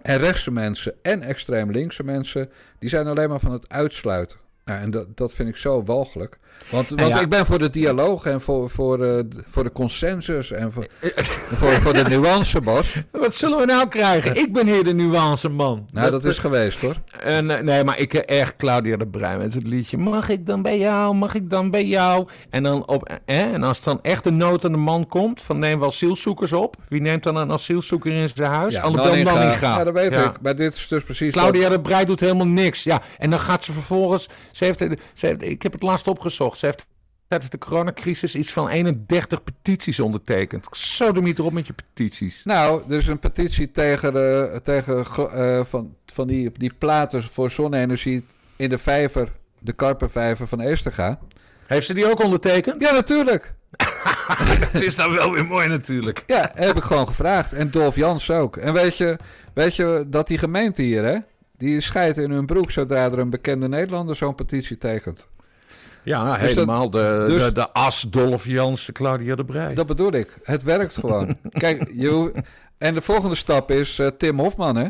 En rechtse mensen en extreem linkse mensen, die zijn alleen maar van het uitsluiten. Ja, en dat, dat vind ik zo walgelijk. Want, Nou want ja. ik ben voor de dialoog en voor, voor, eh, voor de consensus en voor, voor, voor de nuance, Bas. Wat zullen we nou krijgen? Ik ben hier de nuance man. Nou, dat is geweest hoor. En, eh, nee, maar ik eh, erg Claudia de Bruin met het liedje. Mag ik dan bij jou? Mag ik dan bij jou? En, dan op, eh, en als dan echt de nood aan de man komt, van neem we asielzoekers op. Wie neemt dan een asielzoeker in zijn huis? Ja, Annabel Nanninga. Nanninga. Ja, dat weet Ja. ik. Maar dit is dus precies... Claudia de Breij doet helemaal niks. Ja, en dan gaat ze vervolgens. Ze heeft, ze heeft, ik heb het laatst opgezocht. Ze heeft tijdens de coronacrisis iets van 31 petities ondertekend. Zo de niet erop met je petities. Nou, er is een petitie tegen, de, tegen eh, van, van die, die platen voor zonne-energie in de vijver, de Karpenvijver van Eesterga. Heeft ze die ook ondertekend? Ja, natuurlijk. Het is dan wel weer mooi natuurlijk. Ja, heb ik gewoon gevraagd. En Dolf Jans ook. En weet je, weet je dat die gemeente hier, hè? Die scheidt in hun broek zodra er een bekende Nederlander zo'n petitie tekent. Ja, Dus dat- helemaal de, dus- de, de as Dolf Jansen, Claudia de Breij. Dat bedoel ik. Het werkt gewoon. Kijk, je, en de volgende stap is eh, Tim Hofman, hè?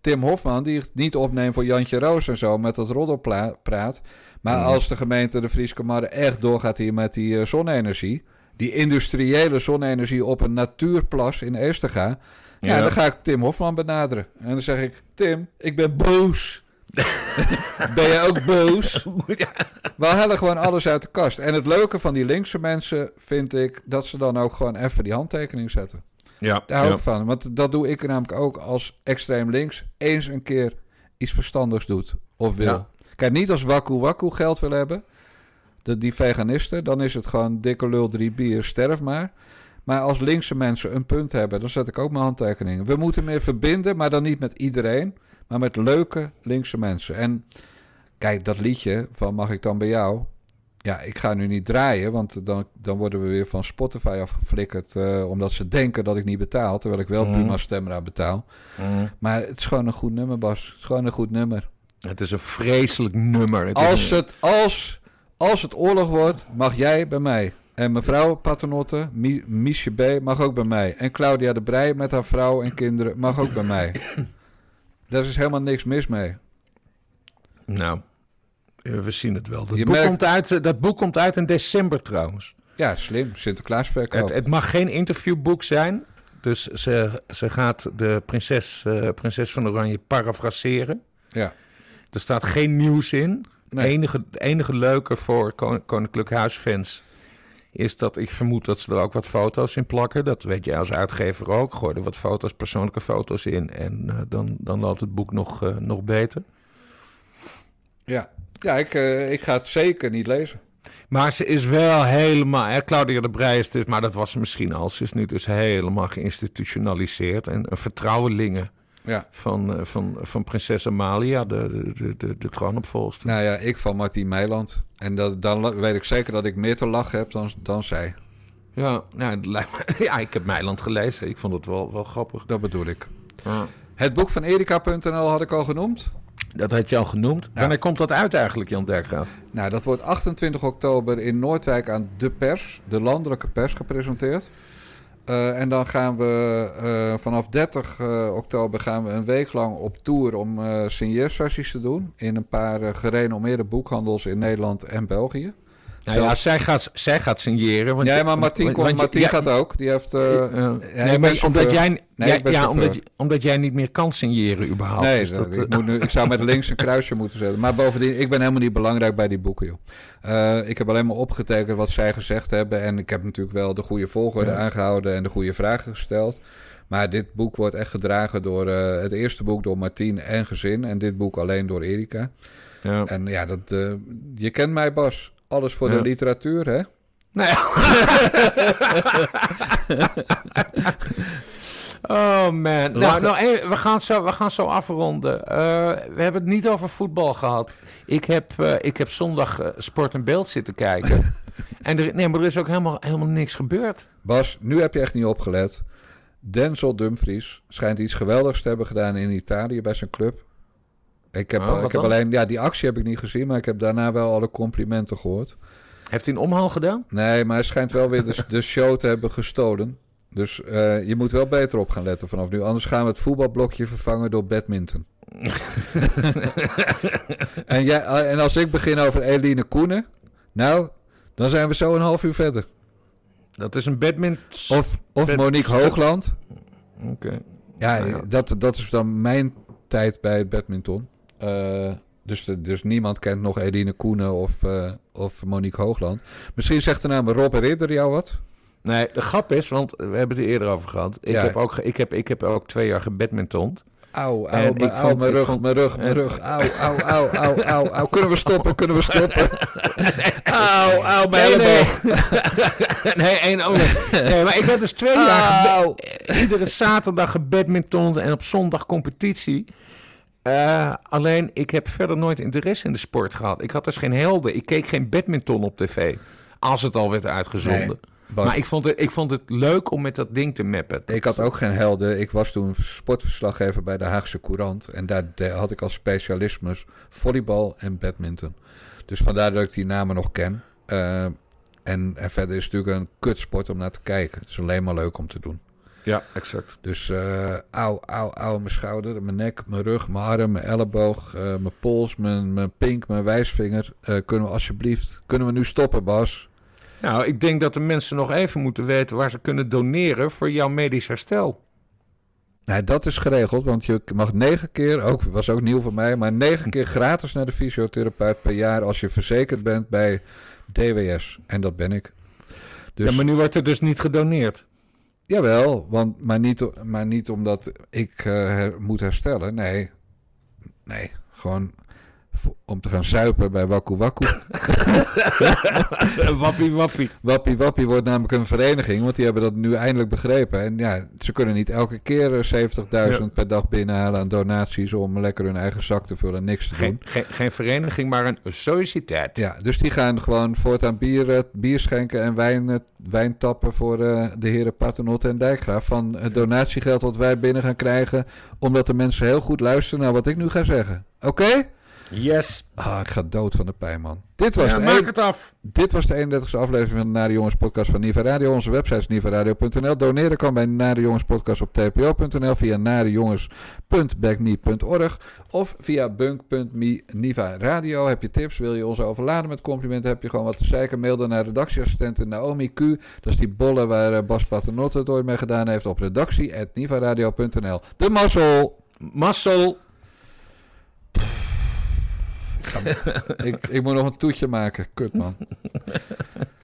Tim Hofman, die het niet opneemt voor Jantje Roos en zo met dat roddelpraat. Maar Mhm. als de gemeente de Friese Marre echt doorgaat hier met die eh, zonne-energie, die industriële zonne-energie op een natuurplas in Eesterga, ja. Ja. dan ga ik Tim Hofman benaderen. En dan zeg ik, Tim, ik ben boos. ben je ook boos? We halen gewoon alles uit de kast. En het leuke van die linkse mensen vind ik dat ze dan ook gewoon even die handtekening zetten. Ja, Daar hou ja. ik van. Want dat doe ik namelijk ook als extreem links eens een keer iets verstandigs doet of wil. Ja. Kijk, niet als wakku wakku geld wil hebben. De, die veganisten, dan is het gewoon dikke lul drie bier, sterf maar. Maar als linkse mensen een punt hebben, dan zet ik ook mijn handtekening. We moeten meer verbinden, maar dan niet met iedereen, maar met leuke linkse mensen. En kijk, dat liedje van Mag ik dan bij jou? Ja, ik ga nu niet draaien, want dan, dan worden we weer van Spotify afgeflikkerd. eh, omdat ze denken dat ik niet betaal, terwijl ik wel Mhm. Puma Stemra betaal. Mhm. Maar het is gewoon een goed nummer, Bas. Het is gewoon een goed nummer. Het is een vreselijk nummer. Het is Als een- het, als, als het oorlog wordt, mag jij bij mij. En mevrouw Paternotte, Mi- Miesje B, mag ook bij mij. En Claudia de Brij met haar vrouw en kinderen mag ook bij mij. Daar is helemaal niks mis mee. Nou, eh, we zien het wel. Dat, Je boek, merkt- komt uit, eh, dat boek komt uit in december trouwens. Ja, slim. Sinterklaasverkoop. Het, het mag geen interviewboek zijn. Dus ze, ze gaat de prinses, eh, prinses van Oranje parafraseren. Ja. Er staat geen nieuws in. Nee. Enige, enige leuke voor Kon- Koninklijk Huisfans is dat ik vermoed dat ze er ook wat foto's in plakken. Dat weet jij als uitgever ook. Gooi er wat foto's, persoonlijke foto's in. En eh, dan, dan loopt het boek nog, eh, nog beter. Ja, ja ik, eh, ik ga het zeker niet lezen. Maar ze is wel helemaal... Hè, Claudia de Breij is dus... Maar dat was ze misschien al. Ze is nu dus helemaal geïnstitutionaliseerd. En een vertrouwelinge Ja. van, eh, van, van prinses Amalia, de, de, de, de, troonopvolgster. Nou ja, ik van Martien Meiland. En dat, dan weet ik zeker dat ik meer te lachen heb dan, dan zij. Ja, nou, ja, ik heb Meiland gelezen. Ik vond het wel, wel grappig. Dat bedoel ik. Ja. Het boek van Erika.nl had ik al genoemd. Dat had je al genoemd. Wanneer komt dat uit eigenlijk, Jan Derkgraaf? Nou, dat wordt 28 oktober in Noordwijk aan de pers, de landelijke pers, gepresenteerd. Eh, en dan gaan we eh, vanaf 30 eh, oktober gaan we een week lang op tour om signeersessies te doen. In een paar gerenommeerde boekhandels in Nederland en België. Nou ja, zij gaat, zij gaat signeren. Want ja, maar Martien, want- komt, Martien ja, gaat ook. Die heeft... eh, eh, nee, ik maar omdat jij, Nee, ja, ik ben ja, chauffeur. omdat, je- omdat jij niet meer kan signeren überhaupt. Nee, Dus dat, ik, eh, moet nu, ik zou met links een kruisje moeten zetten. Maar bovendien, ik ben helemaal niet belangrijk bij die boeken, joh. Eh, ik heb alleen maar opgetekend wat zij gezegd hebben. En ik heb natuurlijk wel de goede volgorde Ja. aangehouden en de goede vragen gesteld. Maar dit boek wordt echt gedragen door eh, het eerste boek door Martien en gezin. En dit boek alleen door Erika. ja. En ja, dat, eh, je kent mij, Bas. Alles voor Ja. de literatuur, hè? Nou ja. oh man. Nou, Lachen. nou, we, gaan zo, we gaan zo afronden. Eh, we hebben het niet over voetbal gehad. Ik heb, eh, ik heb zondag eh, Sport en Beeld zitten kijken. en er, nee, maar er is ook helemaal, helemaal niks gebeurd. Bas, nu heb je echt niet opgelet. Denzel Dumfries schijnt iets geweldigs te hebben gedaan in Italië bij zijn club. Ik heb, Oh, wat ik heb alleen, ja, die actie heb ik niet gezien, maar ik heb daarna wel alle complimenten gehoord. Heeft hij een omhaal gedaan? Nee, maar hij schijnt wel weer de, de show te hebben gestolen. Dus eh, je moet wel beter op gaan letten vanaf nu. Anders gaan we het voetbalblokje vervangen door badminton. en, jij, en als ik begin over Eline Koenen, nou, dan zijn we zo een half uur verder. Dat is een badminton... Of, of Monique Hoogland. Oké. Ja, Nou ja. Dat, dat is dan mijn tijd bij het badminton. Eh, dus, de- dus niemand kent nog Eline Koenen of, eh, of Monique Hoogland. Misschien zegt de naam Rob Ridder jou wat? Nee, de grap is, want we hebben het er eerder over gehad. Ik, Ja. heb, ook, ik, heb, ik heb ook twee jaar gebadmintond. Auw, auw, ik mijn- auw, rug, vond- mijn rug, mijn rug. Auw, auw, auw, auw, auw, auw. Kunnen we stoppen, kunnen we stoppen? Auw, auw, mijn elleboog. nee, één oog. Nee, maar ik heb dus twee jaar Auw. iedere zaterdag gebadmintond en op zondag competitie. Eh, alleen, ik heb verder nooit interesse in de sport gehad. Ik had dus geen helden. Ik keek geen badminton op tv. Als het al werd uitgezonden. Nee, maar ik vond, het, ik vond het leuk om met dat ding te mappen. Ik had ook geen helden. Ik was toen sportverslaggever bij de Haagse Courant. En daar had ik als specialismes volleybal en badminton. Dus vandaar dat ik die namen nog ken. Eh, en, en verder is het natuurlijk een kutsport om naar te kijken. Het is alleen maar leuk om te doen. Ja, exact. Dus eh auw, auw, auw, mijn schouder, mijn nek, mijn rug, mijn arm, mijn elleboog, eh, mijn pols, mijn, mijn pink, mijn wijsvinger. Eh, kunnen we alsjeblieft, kunnen we nu stoppen Bas? Nou, ik denk dat de mensen nog even moeten weten waar ze kunnen doneren voor jouw medisch herstel. Nee, dat is geregeld, want je mag negen keer, ook was ook nieuw voor mij, maar negen keer gratis naar de fysiotherapeut per jaar als je verzekerd bent bij DWS. En dat ben ik. Dus, Ja, maar nu wordt er dus niet gedoneerd. Jawel, want, maar, niet, maar niet omdat ik eh, moet herstellen. Nee, nee, gewoon om te gaan zuipen bij Waku Waku. wappie wappie. Wappie Wappie wordt namelijk een vereniging, want die hebben dat nu eindelijk begrepen. En ja, ze kunnen niet elke keer eh, 70.000 Ja. per dag binnenhalen aan donaties om lekker hun eigen zak te vullen en niks te doen. Geen, geen, vereniging, maar een sociëteit. Ja, dus die gaan gewoon voortaan bier, eh, bier schenken en wijn, eh, wijn tappen voor eh, de heren Paternotte en Dijkgraaf. Van het donatiegeld wat wij binnen gaan krijgen, omdat de mensen heel goed luisteren naar wat ik nu ga zeggen. Oké? Yes. Ah, ik ga dood van de pijn, man. Dit was, Ja, de, maak een- het af. dit was de 31ste aflevering van de Nare Jongens podcast van Niva Radio. Onze website is nivaradio.nl. Doneren kan bij Nare Jongens podcast op tpo.nl via narejongens.backme.org of via bunk.me Niva Radio. Heb je tips? Wil je ons overladen met complimenten? Heb je gewoon wat te zeiken? Mail dan naar redactieassistente Naomi Q. Dat is die bolle waar eh, Bas Paternotte het ooit mee gedaan heeft op redactie.nivaradio.nl. De mazzel! Massel. ik, ik moet nog een toetje maken. Kut man.